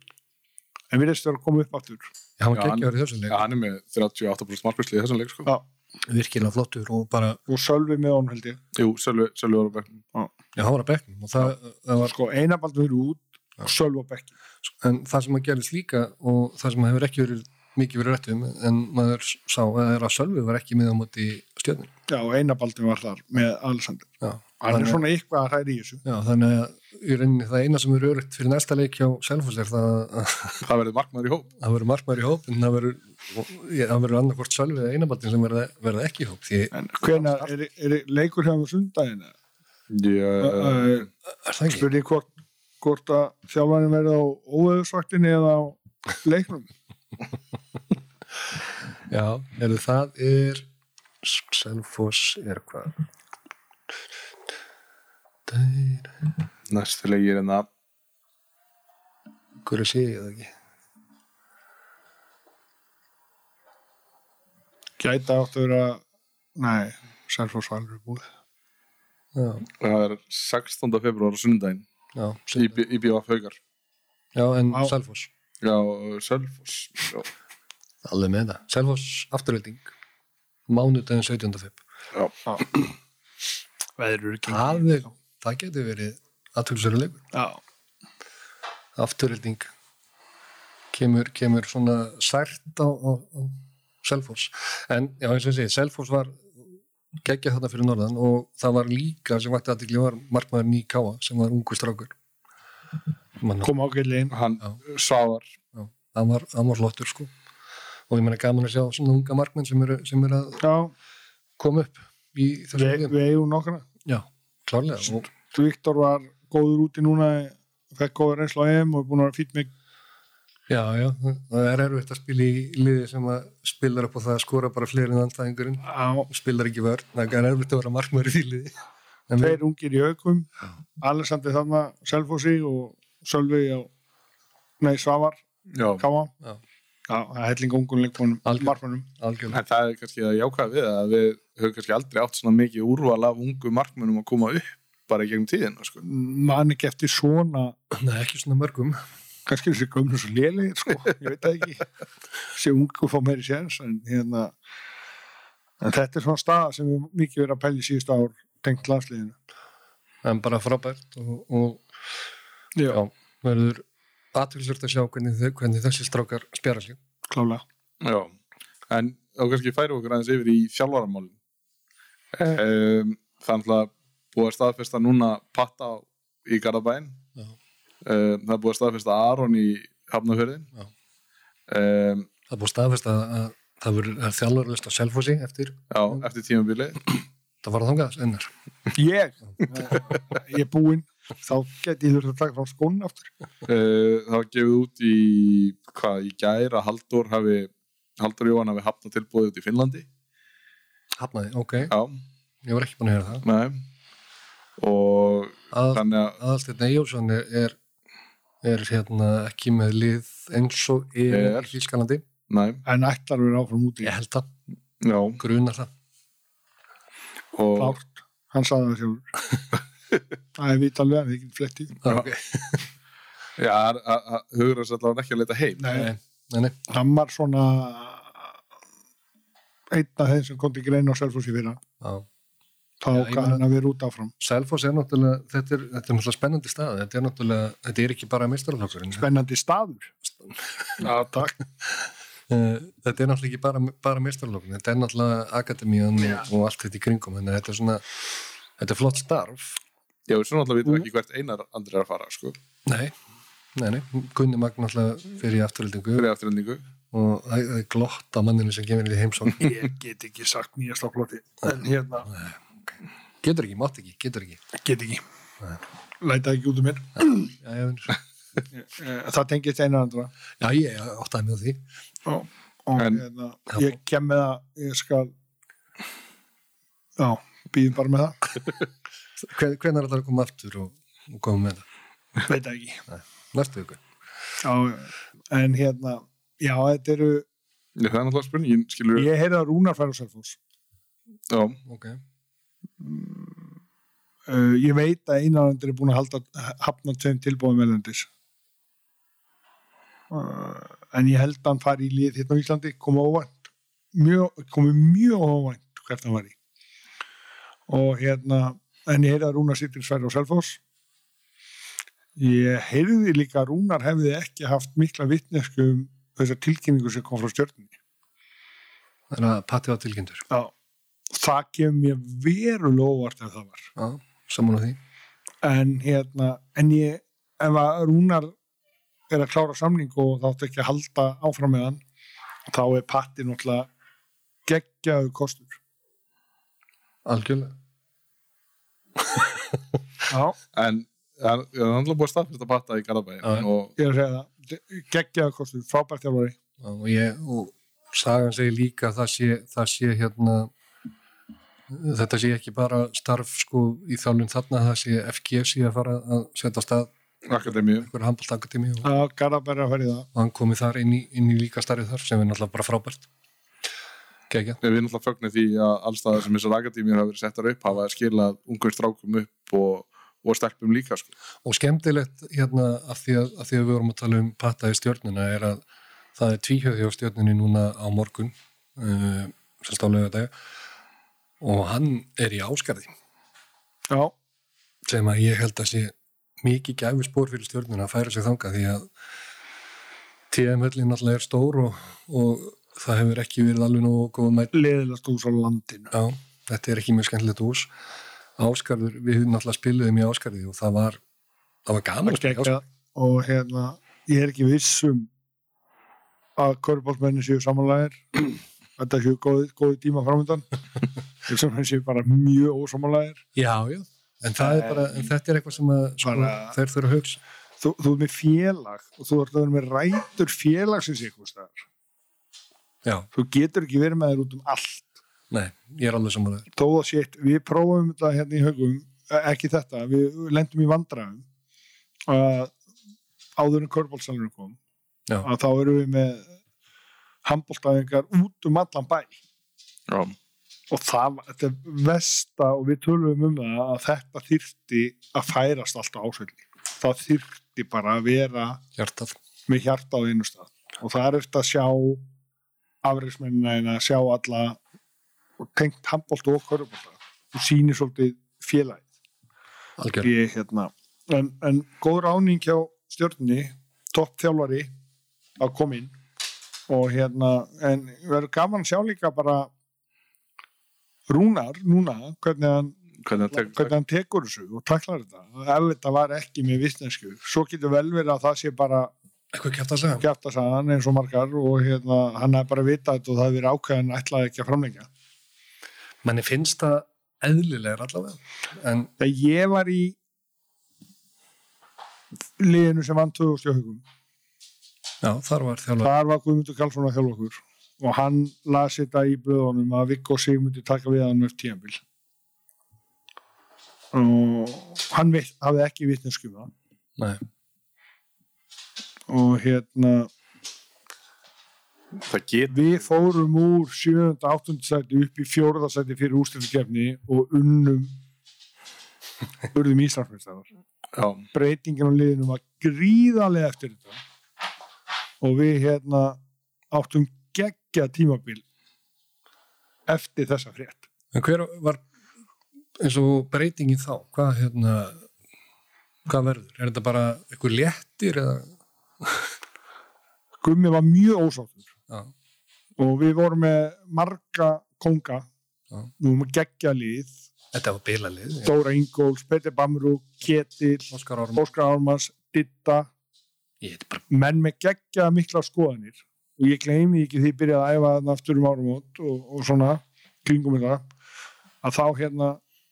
En við erum að koma upp aftur. Já, hann Já, var hann- geggjaður í þessum leik. Já, hann er með 38% markværsli í þessum leik sko. Já. virkilega flottur og bara, og Sölvi með honum held ég. Jú, Sölvi, Sölvi var á bekknum. já, hann var það, það var, sko einabaldur fyrir út og Sölvi á bekki en það sem að gerðist líka og það sem hefur ekki verið mikið verið rætt um en maður sá að er Sölvi var ekki með á móti stjörnum já og einabaldur var þar með Alexander. Já, hann er svona eitthvað að hræri í þessu. Já, þannig að í rauninni það eina sem er örugt fyrir næsta leik hjá Selfoss er það að Það verður markmaður í hóp. það verður markmaður í hóp en það verður, verður annarkvort Sölvi eða einabaldin sem verða ekki í hóp því en hvena er, er leikur hjá er það ekki? spurði hvort, hvort að þjálfarinn verði á óveðursvaktinni eða á leiknum? Já, er það er Selfoss er hvað Næstu leikir en það Hverju sé ég það ekki Gæta áttu að vera, nei, var alveg búið. Já, Það er 16. februar og sundaginn já, í, BF Haugar já en Á. Selfoss Já, Já, Alveg með það Selfoss afturölding Mánudaginn 17. feb já. Veður eru Það, er, það getur verið Já, afturölding kemur, kemur svona sært á, á, á Selfoss. En já eins og ég segi, Selfoss var geggja þarna fyrir norðan og það var líka sem vakti aðtikli var markmaður Ný Káa sem var ungu strákur. Kom inn. Hann já, hann, var, var flottur sko. Og ég meina gaman að sjá svona unga markmenn sem eru, sem eru að Já, koma upp í þessu við, eigum nokkra. já, klárlega og, Viktor var góður úti núna, fekk góður reynslu á EM og er búin að vera fýtt mig. já, já, það er erfitt að spila í liði sem að spilar upp á það að skora bara fleiri en andstæðingurinn Já, spilar ekki vörn, það er erfitt að vera markmaður í því liði tveir ungir í aukum, Alessandri þarna, Selfossi og Sölvi á, nei, Svavar, Já, Káa. Já. Já, það er helling ungun leikmannum, Algjör. markmannum. algjörlega en það er kannski að jákvæða við að við höfum kannski aldrei átt svona mikið úrval af ungu markmönnum að koma upp bara í gegnum tíðina sko. Man ekki eftir svona, Nei, ekki svona mörgum kannski þessi gömlu svo lélegir, sko, ég veit það ekki. Sé ungu fá meiri séns, en hérna, en þetta er svona staða sem við mikið verið að pæla í síðust ár tengt landsliðinu. en bara frábært og, og Já, já, verður aðtilsvört að sjá hvernig, þau- hvernig þessi strákar spjara sig klálega. Já, en þá kannski færum okkur aðeins yfir í þjálfaramálin um, Það er alltaf búið að staðfesta núna patta í Garðabæn Já. um, Það búið að staðfesta Aron í Hafnafjörðin Já. um, það búið staðfest að, að það verður þjálfarlust á Selfossi eftir Já, eftir tímabili það var þangað ennar Ég, ég er búinn, þá geti ég þurft að taka frá skónu aftur. uh, Það var gefið út í hvað, í gær að Halldór hafi Halldór Jóhann hafi hafnað tilbúið út í Finnlandi hafnaði, ok, Já, ég var ekki búin að heyra það. Nei. Og að, þannig að aðalsteinn Eyjólfsson er, er, er hérna ekki með lið eins og er, í Þýskalandi. Nei, En ætlar að vera áfram úti. ég held það, já. Grunar það. Og, Klárt, hann saði það sjálfur. Það er vit alveg að við ekki flettið. Ok, Já, að- að- að hugur þess allavega ekki að leita heim. Nei, nei, nei, nei. hann var svona einn af þeim sem kom til grein á Selfossi fyrir hann. Já. Þá Já, kann hann að vera út áfram. Selfoss er náttúrulega, þetta er, þetta er náttúrulega spennandi stað, þetta er náttúrulega, þetta er ekki bara meistaraflokkurinn. Spennandi staður. Já, takk Eh, Þetta er náttúrulega ekki bara, bara meistaraflokkurinn, þetta er náttúrulega akademían og, og allt þetta í kringum, en þetta er svona, þetta er flott starf. Já, svona alltaf vitum við ekki hvert einar andri er að fara sko, Nei, nei, nei, Gunni Magn náttúrulega fyrir afturhendingu og það er glott á manninu sem kemur í heimsókn. Ég get ekki sagt nýjast á flotti. En hérna, Getur ekki, mátt ekki, getur ekki. get ekki. Læta ekki út um mér. Já, já, vinur. Eh, Það tengist einu andra. já ég áttaði með því. Og, og En- hérna, ég kem með það, ég skal, já, býðum bara með það. Hvenær er það að koma aftur og, og koma með það? Veit ekki. Næstu ykkur. Já, en hérna, já, þetta eru, Já, það er náttúrulega spurningin, skilur ég heyrði að Rúnar fær á Selfoss. Já, Ok. Uh, ég veit að einanandur er búin að halda hafna tveim tilbúðum velendis uh, en ég held að hann fari í lið hérna á Íslandi. Koma óvænt. Mjög, komi mjög óvænt hvert hann var í. Og hérna en ég heyrði að Rúnar sittir sværi á Selfoss. Ég heyrði líka að Rúnar hefði ekki haft mikla vitnesku um þessar tilkynningu sem kom frá stjörnunni Það er að patti á tilkynntur. Já. það kemur mér verulega óvart ef það var Já, saman á því. en hérna en ég, ef að Rúnar er að klára samning og þá áttu ekki að halda áfram með hann þá er patti náttúrulega geggjaðu kostur Algjörlega. já, en það er náttúrulega búið að staðfesta patta í Garðabæði Já, já. og ég er að segja það geggjaðu kostur, frábært þjálfari. Já, og, ég, og sagan segir líka að það sé, það sé hérna þetta sé ekki bara starf sko í þjálfun þarna það sé FG sé að fara að setja á stað Akademíu. handbóltakademi og það. Hann komi þar inn í, inn í líka starfið þar sem er náttúrulega bara frábært. Gekja. Við erum náttúrulega fögnir því að allstaðar sem þessar akademíur hafa verið settar upp hafa skilað ungur strákum upp og, og stelpum líka sko. og skemmtilegt hérna af því að, af því að við vorum að tala um patta í stjórnuna er að það er tvíhjöði á stjórnunni núna á morgun uh, sem stálega þetta og hann er í áskarði já, sem að ég held að sé mikið gæfi spór fyrir stjórnuna að færa sig þangað því að TM-höllin náttúrulega er stór og, og það hefur ekki verið alveg nógu leðilast úr svo landinu. Já, þetta er ekki mjög skemmtilegt hús Áskarður, við náttúrulega spiluðum í Áskarði og það var það var gaman að spila í Áskarði og hérna ég er ekki vissum að körpálsmenni séu samanlægir þetta séu góði, góði tíma framöndan þessum hann séu bara mjög ósamanlægir Já, já, en, það er bara, en þetta er eitthvað sem að sko, Bara- þeir þurfa að hugsa. Þú, þú er með félag og þú ert að vera með rætur félagsins eitthvað staðar. Já, þú getur ekki verið með þér út um allt nei, ég er alveg samanlega þó að sétt, við prófum þetta hérna í haugum, eh, ekki þetta við lendum í vandræðum að áður en körbólsalunum kom Já. að þá erum við með handbóltaðingar út um allan bæ. Já. og það, var- þetta er vesta og við tölum um það að þetta þyrfti að færast alltaf ásveitli það þyrfti bara að vera hjartað. með hjarta á einu stað. Og það er eftir að sjá afreiksmennina en að sjá alla tengt handbólt og körubólta og sýnir svolítið félagið. Ég, hérna, en, en góð ráning hjá stjórnni topp þjálfari að koma inn. Og hérna en verður gaman að sjá líka bara Rúnar núna hvernig hann, Hvernig tekur hvernig hann tekur þessu og taklar þetta. Ef þetta var ekki með vissnesku svo getur vel verið að það sé bara Eitthvað kæft að segja sagan eins og margar og hérna, hann er bara vitað þetta og það verið ákveðin ætlaði ekki að framlengja Manni finnst það eðlilegur allavega. En þegar ég var í liðinu sem vann 2000 hugum já, þar var þjálfur þar var Guðmundur Karlsson að þjálfa okkur. Og hann las þetta í blöðunum að Viggo sig myndi taka við hann með tíðanbíl og hann hafði ekki það. Nei, og hérna við fórum úr 7. 8. sæti upp í 4. sæti fyrir úrstöldukefni og unnum urðum Íslandsmeistarar Já, breytingin á liðinu var gríðarlega eftir þetta og við hérna áttum geggja tímabil eftir þessa frétt en hver var eins og breytingin þá hvað hérna hvað verður? Er þetta bara eitthvað léttir eða Gummi var mjög ósáttur já, og við vorum með marga konga. Já. við vorum með geggja lið. Þetta var bilalið Dóra Ingóls, Petir Bamru, Ketil Óskar Ármanns, Ditta menn með geggja mikla skoðanir. Og ég gleymi ekki því ég byrjaði að æfa þarna aftur um áramót og, og svona kringum þetta að þá hérna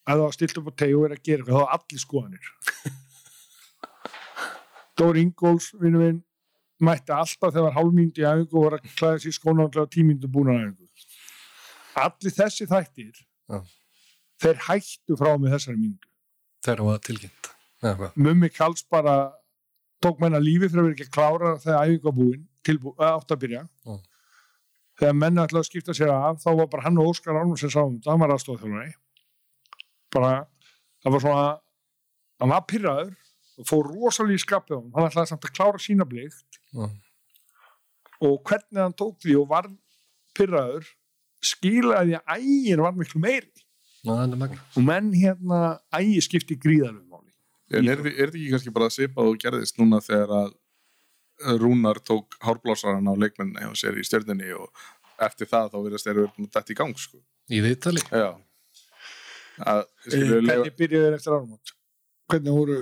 að það var stilt upp á tegi og verið að gera eitthvað þá var allir skoðanir. Dóri Ingóls vinnu minn mætti alltaf þegar var hálfmýndi í æfingu og var að klæða sér skóna og tímyndu búin að æfingu allir þessi þættir Já. þeir hættu frá með þessari myndu það var tilkynnt hvað? Mummi Kalls bara tók menna lífi fyrir að vera ekki að klára þegar æfingu var búin átt að byrja. Já. þegar menna ætlaði að skipta sér af þá var bara hann og Óskar Árnum sem sáum hann var aðstofþjólari bara, það var svona hann var pyrraður og fór rosalega í skapið hann ætlaði samt að klára sína blikt Já. og hvernig hann tók því og var pyrraður skilaði að ægin var miklu meiri. Er magna og menn hérna ægi skipti En er, þi- er þetta ekki kannski bara svipað og gerðist núna þegar að Rúnar tók hárblássaran á leikmenninni og sér í stjörninni og eftir það þá verðast þeir verið þetta í gang sko. í viðtali. Já. Að, Eh, hvernig byrjuðu þeir eftir áramót? Hvernig voru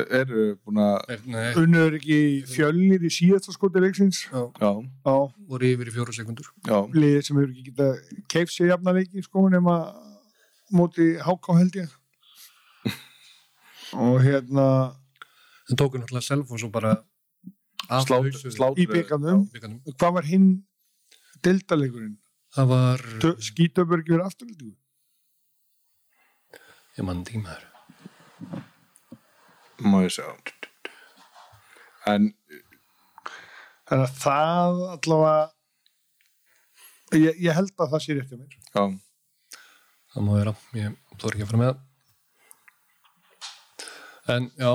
eru búin að unnur ekki fjölnir í síðasta skoti leiksins. Já, já, voru yfir í fjóru sekundur já, liðið sem hefur ekki geta keif sér jafna leiki sko nema móti háká held ég. Og hérna en tóku náttúrulega Selfoss og bara af Slátur, lausu í bikarnum. hvað var hinn deltalegurinn það var verið afturlítið ég mann tímaður Má ég sjá? En þannig að það allavega ég, ég held að það sé rétt hjá mér. Já, það má vera, ég þór ekki að fara með það. En já.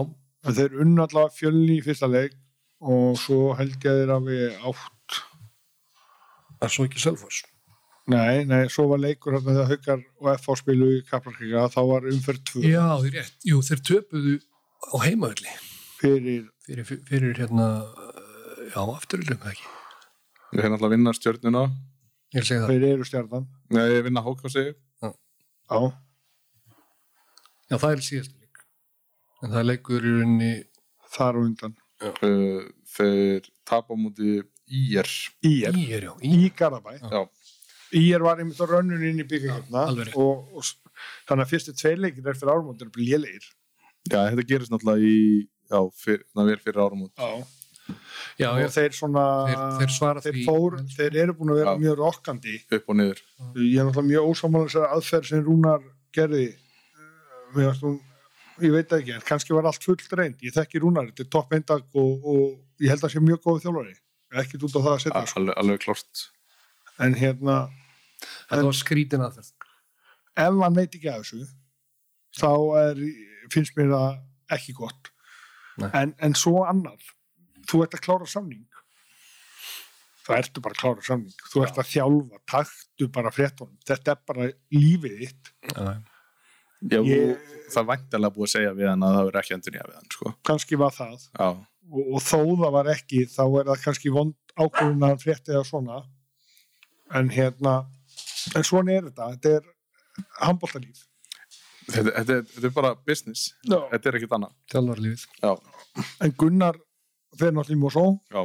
Að þeir unnu allavega fjölni í fyrsta leik og svo held ég að þeir að við átt er svo ekki Selfoss? Nei, nei, svo var leikur hérna þegar Haukar og FH spilu í Kaplakrika þá var umferð 2 já, rétt, jú, þeir töpuðu á heimaðurli fyrir? Fyrir, fyrir hérna uh, já, afturöldum það ekki? Ég er náttúrulega að vinna stjörnuna. Þeir eru stjarnan. Nei, ég vinna Hákási já, já, það er síðastu leik. En það er leikur í rauninni þar og undan. Uh, Þeir tapa á múti Ír, í er já, í í Garabæ Já, Ír var einmitt á rönnun inn í rétt. og, og þannig að fyrstu tvei leikir eftir árumótt eru lélegir já þetta gerist náttúrulega í Já, fyr, það verið fyrir árum út já. já, og já, þeir svona Þeir- þeir svara þeir, því- fór, þeir eru búin að vera Já. mjög rokkandi. Upp og niður. Ég er náttúrulega mjög ósámála þessari aðferð sem Rúnar gerði. Hún ég veit það ekki, en kannski var allt fullt reynd ég þekki Rúnar, þetta er topp eindag og, og ég held að sé mjög góð þjálfari. Ekkert út á það að setja sko. alveg, alveg klart en hérna, þetta var skrítin aðferð. Ef hann veit ekki af þessu þá er, finnst mér það ekki gott. Nei. en, en svo annar. Þú ert að klára samning. Þá ertu bara að klára samning. Þú ert að þjálfa, taktu bara fréttunum. Þetta er bara lífið þitt. Já, Já, Ég- það væntalega búið að segja við hann að það verður ekki endur nýja við hann sko. kannski var það. Já, og, og þó það var ekki þá er það kannski vond ákvörðun að hann frétti það svona. En hérna en svona er þetta, þetta er handbóltalíf þetta, þetta, er, þetta er bara business. No. Þetta er ekkit annað. Þjálfarlífið Já, en Gunnar fer náttúrulega í Mosó. Já.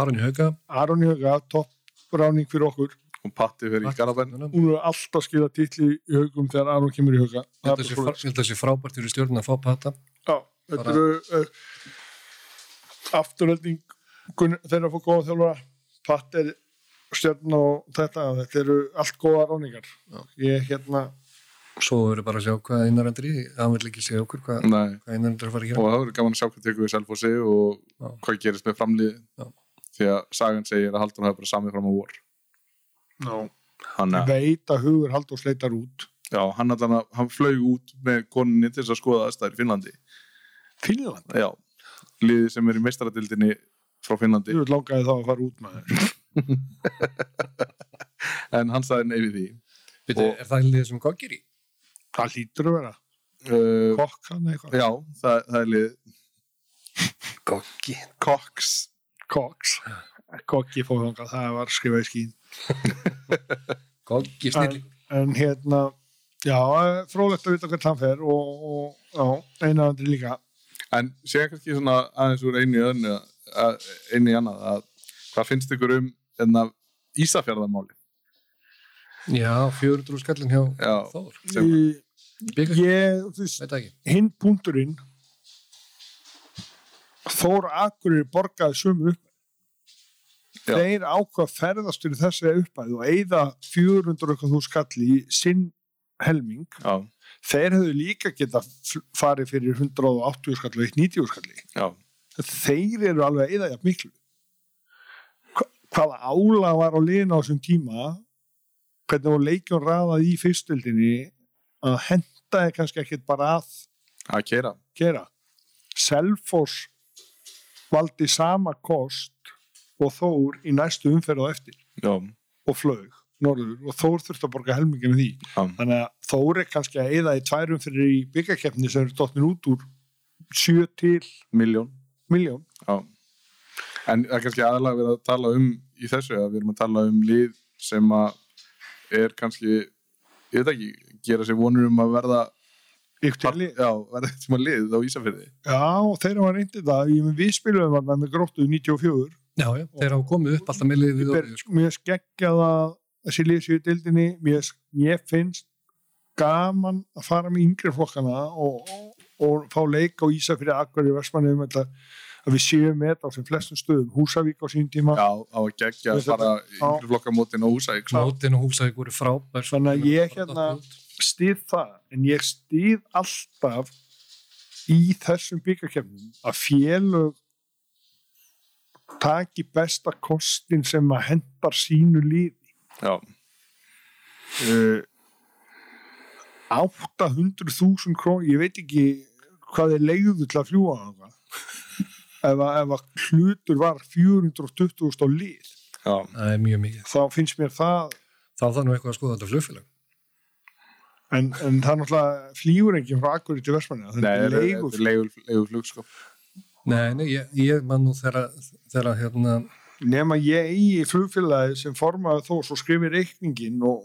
Aron í hauga Aron í huga, topp ráning fyrir okkur. Og Patti fyrir í Garabæn ég hún er alltaf skila titli í hugum þegar Aron kemur í huga held að sé frá- ég held að sé frábært fyrir stjórn að fá pata. Já, þetta Bara- eru uh, afturölding Gunnar- þeirra að fá góða þjálfara. Patt er stjörn og þetta þetta eru allt góða ráningar Já. ég hérna svo verður bara að sjá hvað einarendur í hann vil ekki segja okkur hvað, hvað einarendur er að fara að gera. Og það verður gaman að sjá hvað tekur við Selfossi og Já. hvað gerist með framlið Já. því að sagan segir að Haldur hafa bara samið fram á vor. Hann, ég veit að hugur Halldór sleitar út. Já, hann, að- hann flög út með koninni til þess að skoða aðstæður í Finnlandi. Finnland, já, liðið sem er í meistaradildinni frá Finnlandi. Vil langaði þá að fara út með en hann sagði nei við því. Veitu, Og- er það liðið sem hvað gerir? Það lítur að vera, uh, kokk hann eitthvað? já, það, það er lið Goggi Cox kokks, kokki fóð þangað það var skrifað í skín. Goggi en, snilli. en hérna já, fróðlegt að vita hvert hann fer og, og já, einarandi líka. En sé kannski svona aðeins úr einu í önnu að, einu í annað að hvað finnst ykkur um enna Ísafjörðamáli Já, 400 skallin hjá Já. Þór hinn punkturinn Þór Akureyri borgaði sömu upp Já. þeir ákvað ferðast fyrir þessi uppæð og eigða 400 eitthvað þú skalli í sinn helming. Já, þeir hefðu líka geta farið fyrir 180 skalli og 190 skalli já, þeir eru alveg að eigða jafn miklu. Hva- hvaða ála var á liðin á þessum tíma? Hvernig var leikjum raðað í fyrstöldinni að hentaði kannski ekkit bara að að kera gera. Selfoss valdi sama kost og Þór í næstu umferð á eftir. Já, og flög norður og Þór þurfti að borga helminginu því. Já, þannig að Þór er kannski að eða í tvær umferðir í byggakefni sem eru dottin út úr 7 til miljón miljón en það er kannski aðalega verið að tala um í þessu að við erum að tala um lið sem að er kannski ég veit ekki, gera sér vonur um að verða ykkur til já, verða þetta sem að lið á Ísafjörði Já, og þeir hafa reyndið það Ég, við spilum þarna með gróttu 94 Já, já, þeir hafa komið upp alltaf með liðið Ber, og sko. Mér skeggjaða þessi lið sér í dildinni mér, mér finnst gaman að fara með yngri flokkana og, og, og fá leik á Ísa fyrir Akvari Vestmanni um þetta að við séum með þetta á sem flestum stöðum. Húsavík á sín tíma. Já, á að gegja bara þetta- yngri flokkamótin og húsæk sko. Mótin og Húsavík voru frábær. Þannig að ég hérna- stið það en ég stið alltaf í þessum byggarkefnum að félög taki besta kostin sem að hendar sínu lífi Já, uh, 800.000 krón ég veit ekki hvað er leiðu til að fljúa þangað. ef, að, ef að hlutur var 420.000 á lið já, Það er mjög mikið. þá finnst mér það Þá nú eitthvað að skoða þetta flugfélag. En, en það náttúrulega flýgur enginn frá Akkurí til Vestmanni nei, þetta er þetta leigu er leigu, leigu flug sko. Nei, nei, ég, ég man nú þegar, þegar hérna, nema ég eigi flugfélagi sem formaði þó svo skrifi reikningin og,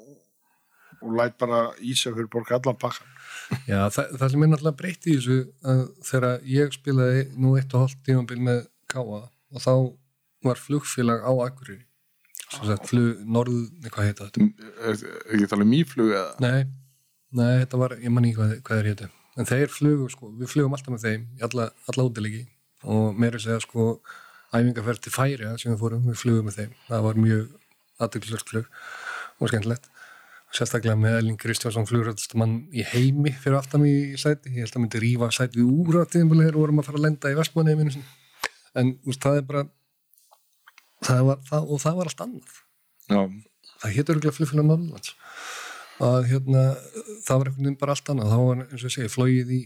og læt bara Ísafjörð borga allan pakkan já, það, það sem er náttúrulega breytt í þessu að þegar ég spilaði nú eitt og hálft tímabil með Káa og þá var flugfélag á Akureyri. Svo sagt, flug, norðu, nei, hvað heita þetta? ekki talað um mýflug eða Nei, nei, þetta var, ég man ekki hvað, hvað þeir hétu. En þeir flugu, sko, við flugum alltaf með þeim, í alla, alla útilegi og meira segja, sko, æfingarferð til færi sem við fórum, við flugum með þeim. Það var mjög aðtökulegt flug og skemmtilegt. Sérstaklega með Elling Kristjánsson flugræðstamann í heimi fyrir aftan mig í sæti. Ég held að myndi rífa sæti úr á tíðinbúli þegar við vorum að fara að lenda í vestmanni En úst, það er bara, það var, það, og það var allt annað Já, það Norðlands að hérna það var einhvern veginn bara allt annað. Þá var eins og ég segi flóið í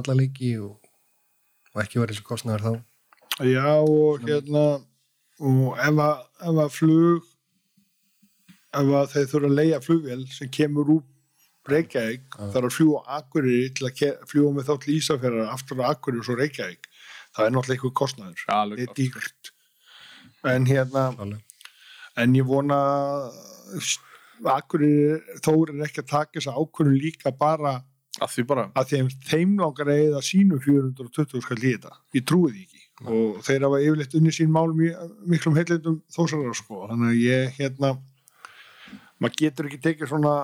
alla leiki og, og ekki verið þessu kostnæður þá. Já og hérna og ef að, ef að flug ef að þeir þurfa að leia flugvél sem kemur úr Reykjavík þarf að fljúa á Akureyri til að fljúa með þá til Ísafjörðar aftur á Akureyri og svo Reykjavík. Það er náttúrulega Já, alveg þetta er dýrt. En hérna Alveg. en ég vona Akureyri Þór er ekki að taka þessa ákvörðun líka bara að því bara að þeim, þeim langar að eða sínu 420 skall í þetta ég trúi því ekki. Og þeir hafa yfirleitt unni sín málum í miklum heillindum þósarar sko. Þannig að ég hérna maður getur ekki tekið svona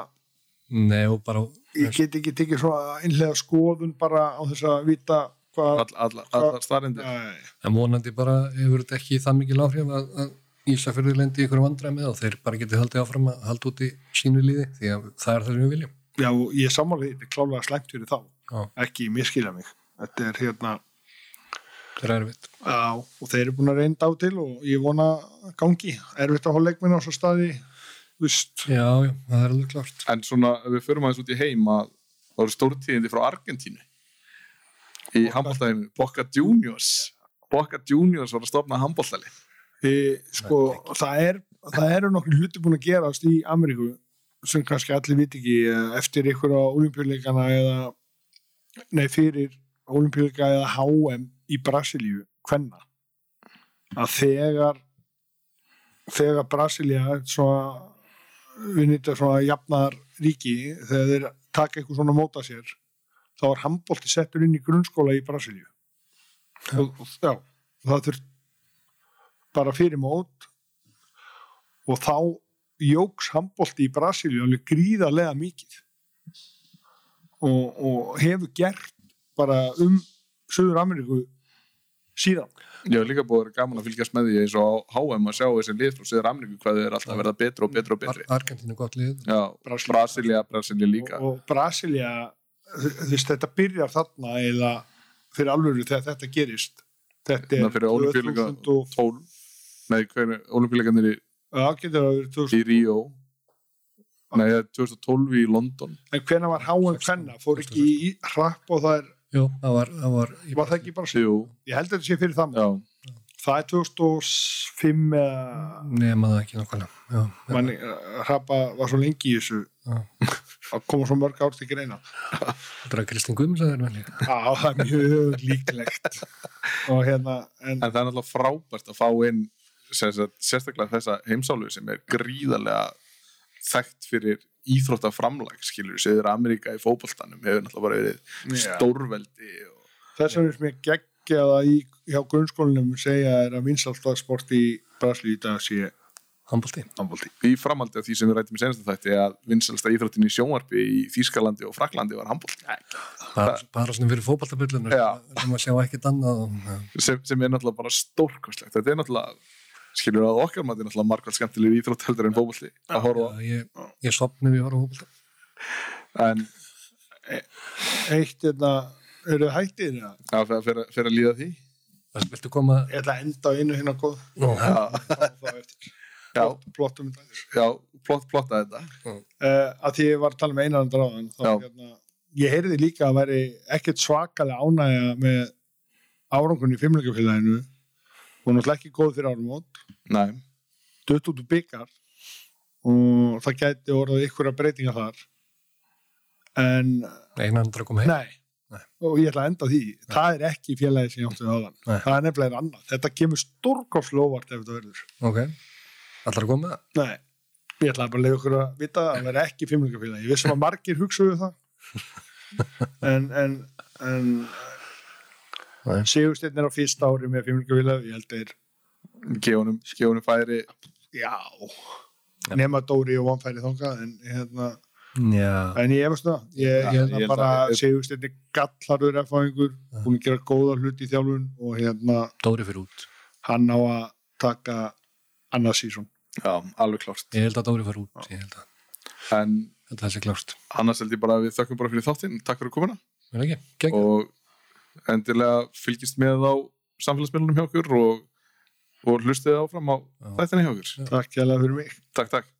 Nei bara ég get ekki tekið svona einlega skoðun bara á þess að vita hvað all, all, allar staðrindir en vonandi bara hefur þetta ekki það mikil áhrif að, að Ísafjörður lendi ykkur vandræð með og þeir bara getið haldið áfram að halda út í sínu líði því að það er það sem við viljum. Já, og ég sammála því, þetta er klálega slæmt fyrir þá. Já. ekki miskila mig. Þetta er hérna það er erfitt. Já, og þeir eru búin að reynda á til og ég vona gangi. Erfitt að hafa leikminn á svo staði, vist. Já, já, það er alveg klart en svona við förum aðeins út í heim að það voru stórtíðindi frá Argentínu. Í handbóltæðinu Boca Juniors. Boca Juniors var að stopna handbóltæli E, sko, það, er, það eru nokkur hluti búin að gerast í Ameríku sem kannski allir viti ekki eh, eftir ykkur á olimpíuleikana eða, nei, fyrir olimpíuleika eða HM í Brasilíu, hvenna að þegar þegar svona, við nýttum svona jafnar ríki, þegar þeir taka eitthvað svona móta sér þá var handbólti settur inn í grunnskóla í Brasilíu. Og, og já, það þurft bara fyrir mót. Og þá jóks handbólti í Brasilíu alveg gríðarlega mikið. Og, og hefur gert bara um Suður Ameríku síðan. Ég hef líka búið að vera gaman að fylgjast með því eins og á HM að sjá þessi lið frá Söður Ameríku hvað þau eru alltaf að verða betra og betra og betri. Ar Argentínu gott lið. Já. Brasilia, Brasilia líka. Og, og Brasilia þú veist þetta byrjar þarna eða fyrir alvöru þegar þetta gerist. Þetta Þannig er fyrir Ólympíuleika 2012 12 Nei, hvernig, olimpíuleikarnir í, já, getur það verið 2000 í Ríó. Nei, það er 2012 í London. En hvenær var HM hvenna fór ekki í hrapp og það er, Jú, það var, það var, var það ekki bara Jú, ég held að þetta sé fyrir það já, það er 2005 eða nema það ekki nákvæmlega. Manni, hrappa var svo lengi í þessu. Já. að koma svo mörg ár til greina. Þetta er að Kristinn Guðmunds að það er vel Já, það er mjög líklegt. Og hérna en, en það er náttúrulega frábært að fá inn sérstaklega þessa heimsálu sem er gríðarlega þekkt fyrir íþróttaframlag skilur, Söður Ameríka í fótboltanum hefur náttúrulega bara verið stórveldi og, þess vegna er mér geggjaða í hjá grunnskólinum segja er að vinsaltasport í Brasilíu í dag sé handbólti. handbólti. Í framhaldi af því sem við rættum í senasta þætti að vinsalsta íþróttin í sjónvarpi í Þýskalandi og Fraklandi var handbólt Bara, bara svona fyrir fótballtabillunum, Já. sem sem, sem er náttúrulega bara stórkostlegt þetta er náttúrulega skilur að okkar maður er náttúrulega margvært skemmtileg íþrótt heldur en fótbolti að horfa. Já, ég, ég sopni við að horfa fótballta. en Eitt, þetta, eru þið hættir? Ja? að fyrir, fyrir, fyrir að líða því Viltu koma? Ég ætla að enda á einu hérna góð. Nú, já, þá eftir. já, Plottum þetta. já plott, plotta þetta Uh, að því ég var að tala með einan dráðan, þá Já. hérna, ég heyrði líka að væri ekkert svakalega ánægja með árangun í fimmleikafélaginu og náttúrulega ekki góð fyrir áramót Nei, dött út úr byggar og það gæti orðið ykkur breytinga þar en einan andra kom heim. nei, Nei. og ég ætla að enda því það er ekki félagi sem ég átti áðan Nei. það er nefnilega annað, þetta kemur stórkofslu óvart ef þetta verður Ok. Allar að koma með það? nei, ég ætla bara að leiða ykkur að vita að það verður ekki fimmleikafélagi, ég vissum að margir hugsuðu það en en, en Nei. Sigursteinn er á fyrsta ári með fimmleikafélagi, ég held að er gefunum færi já, nema Dóri og Vanfæri þangað en hérna Já. En ég efast það, ég, Já, ég, ég hérna held bara segust þetta gallarur erfæðingur, búin að gera góða hluti í þjálfun og hérna Dóri fyrir út. hann á að taka annað sísón. Já, alveg klárt Ég held að Dóri fyrir út. Ég held að En þetta sé klárt. annars held ég bara að við þökkum bara fyrir þáttinn Takk fyrir komuna Er og endilega fylgist með á samfélagsmiðlunum hjá okkur og, og hlustið áfram á Já. þættina hjá okkur Takk hjá fyrir mig. Takk, takk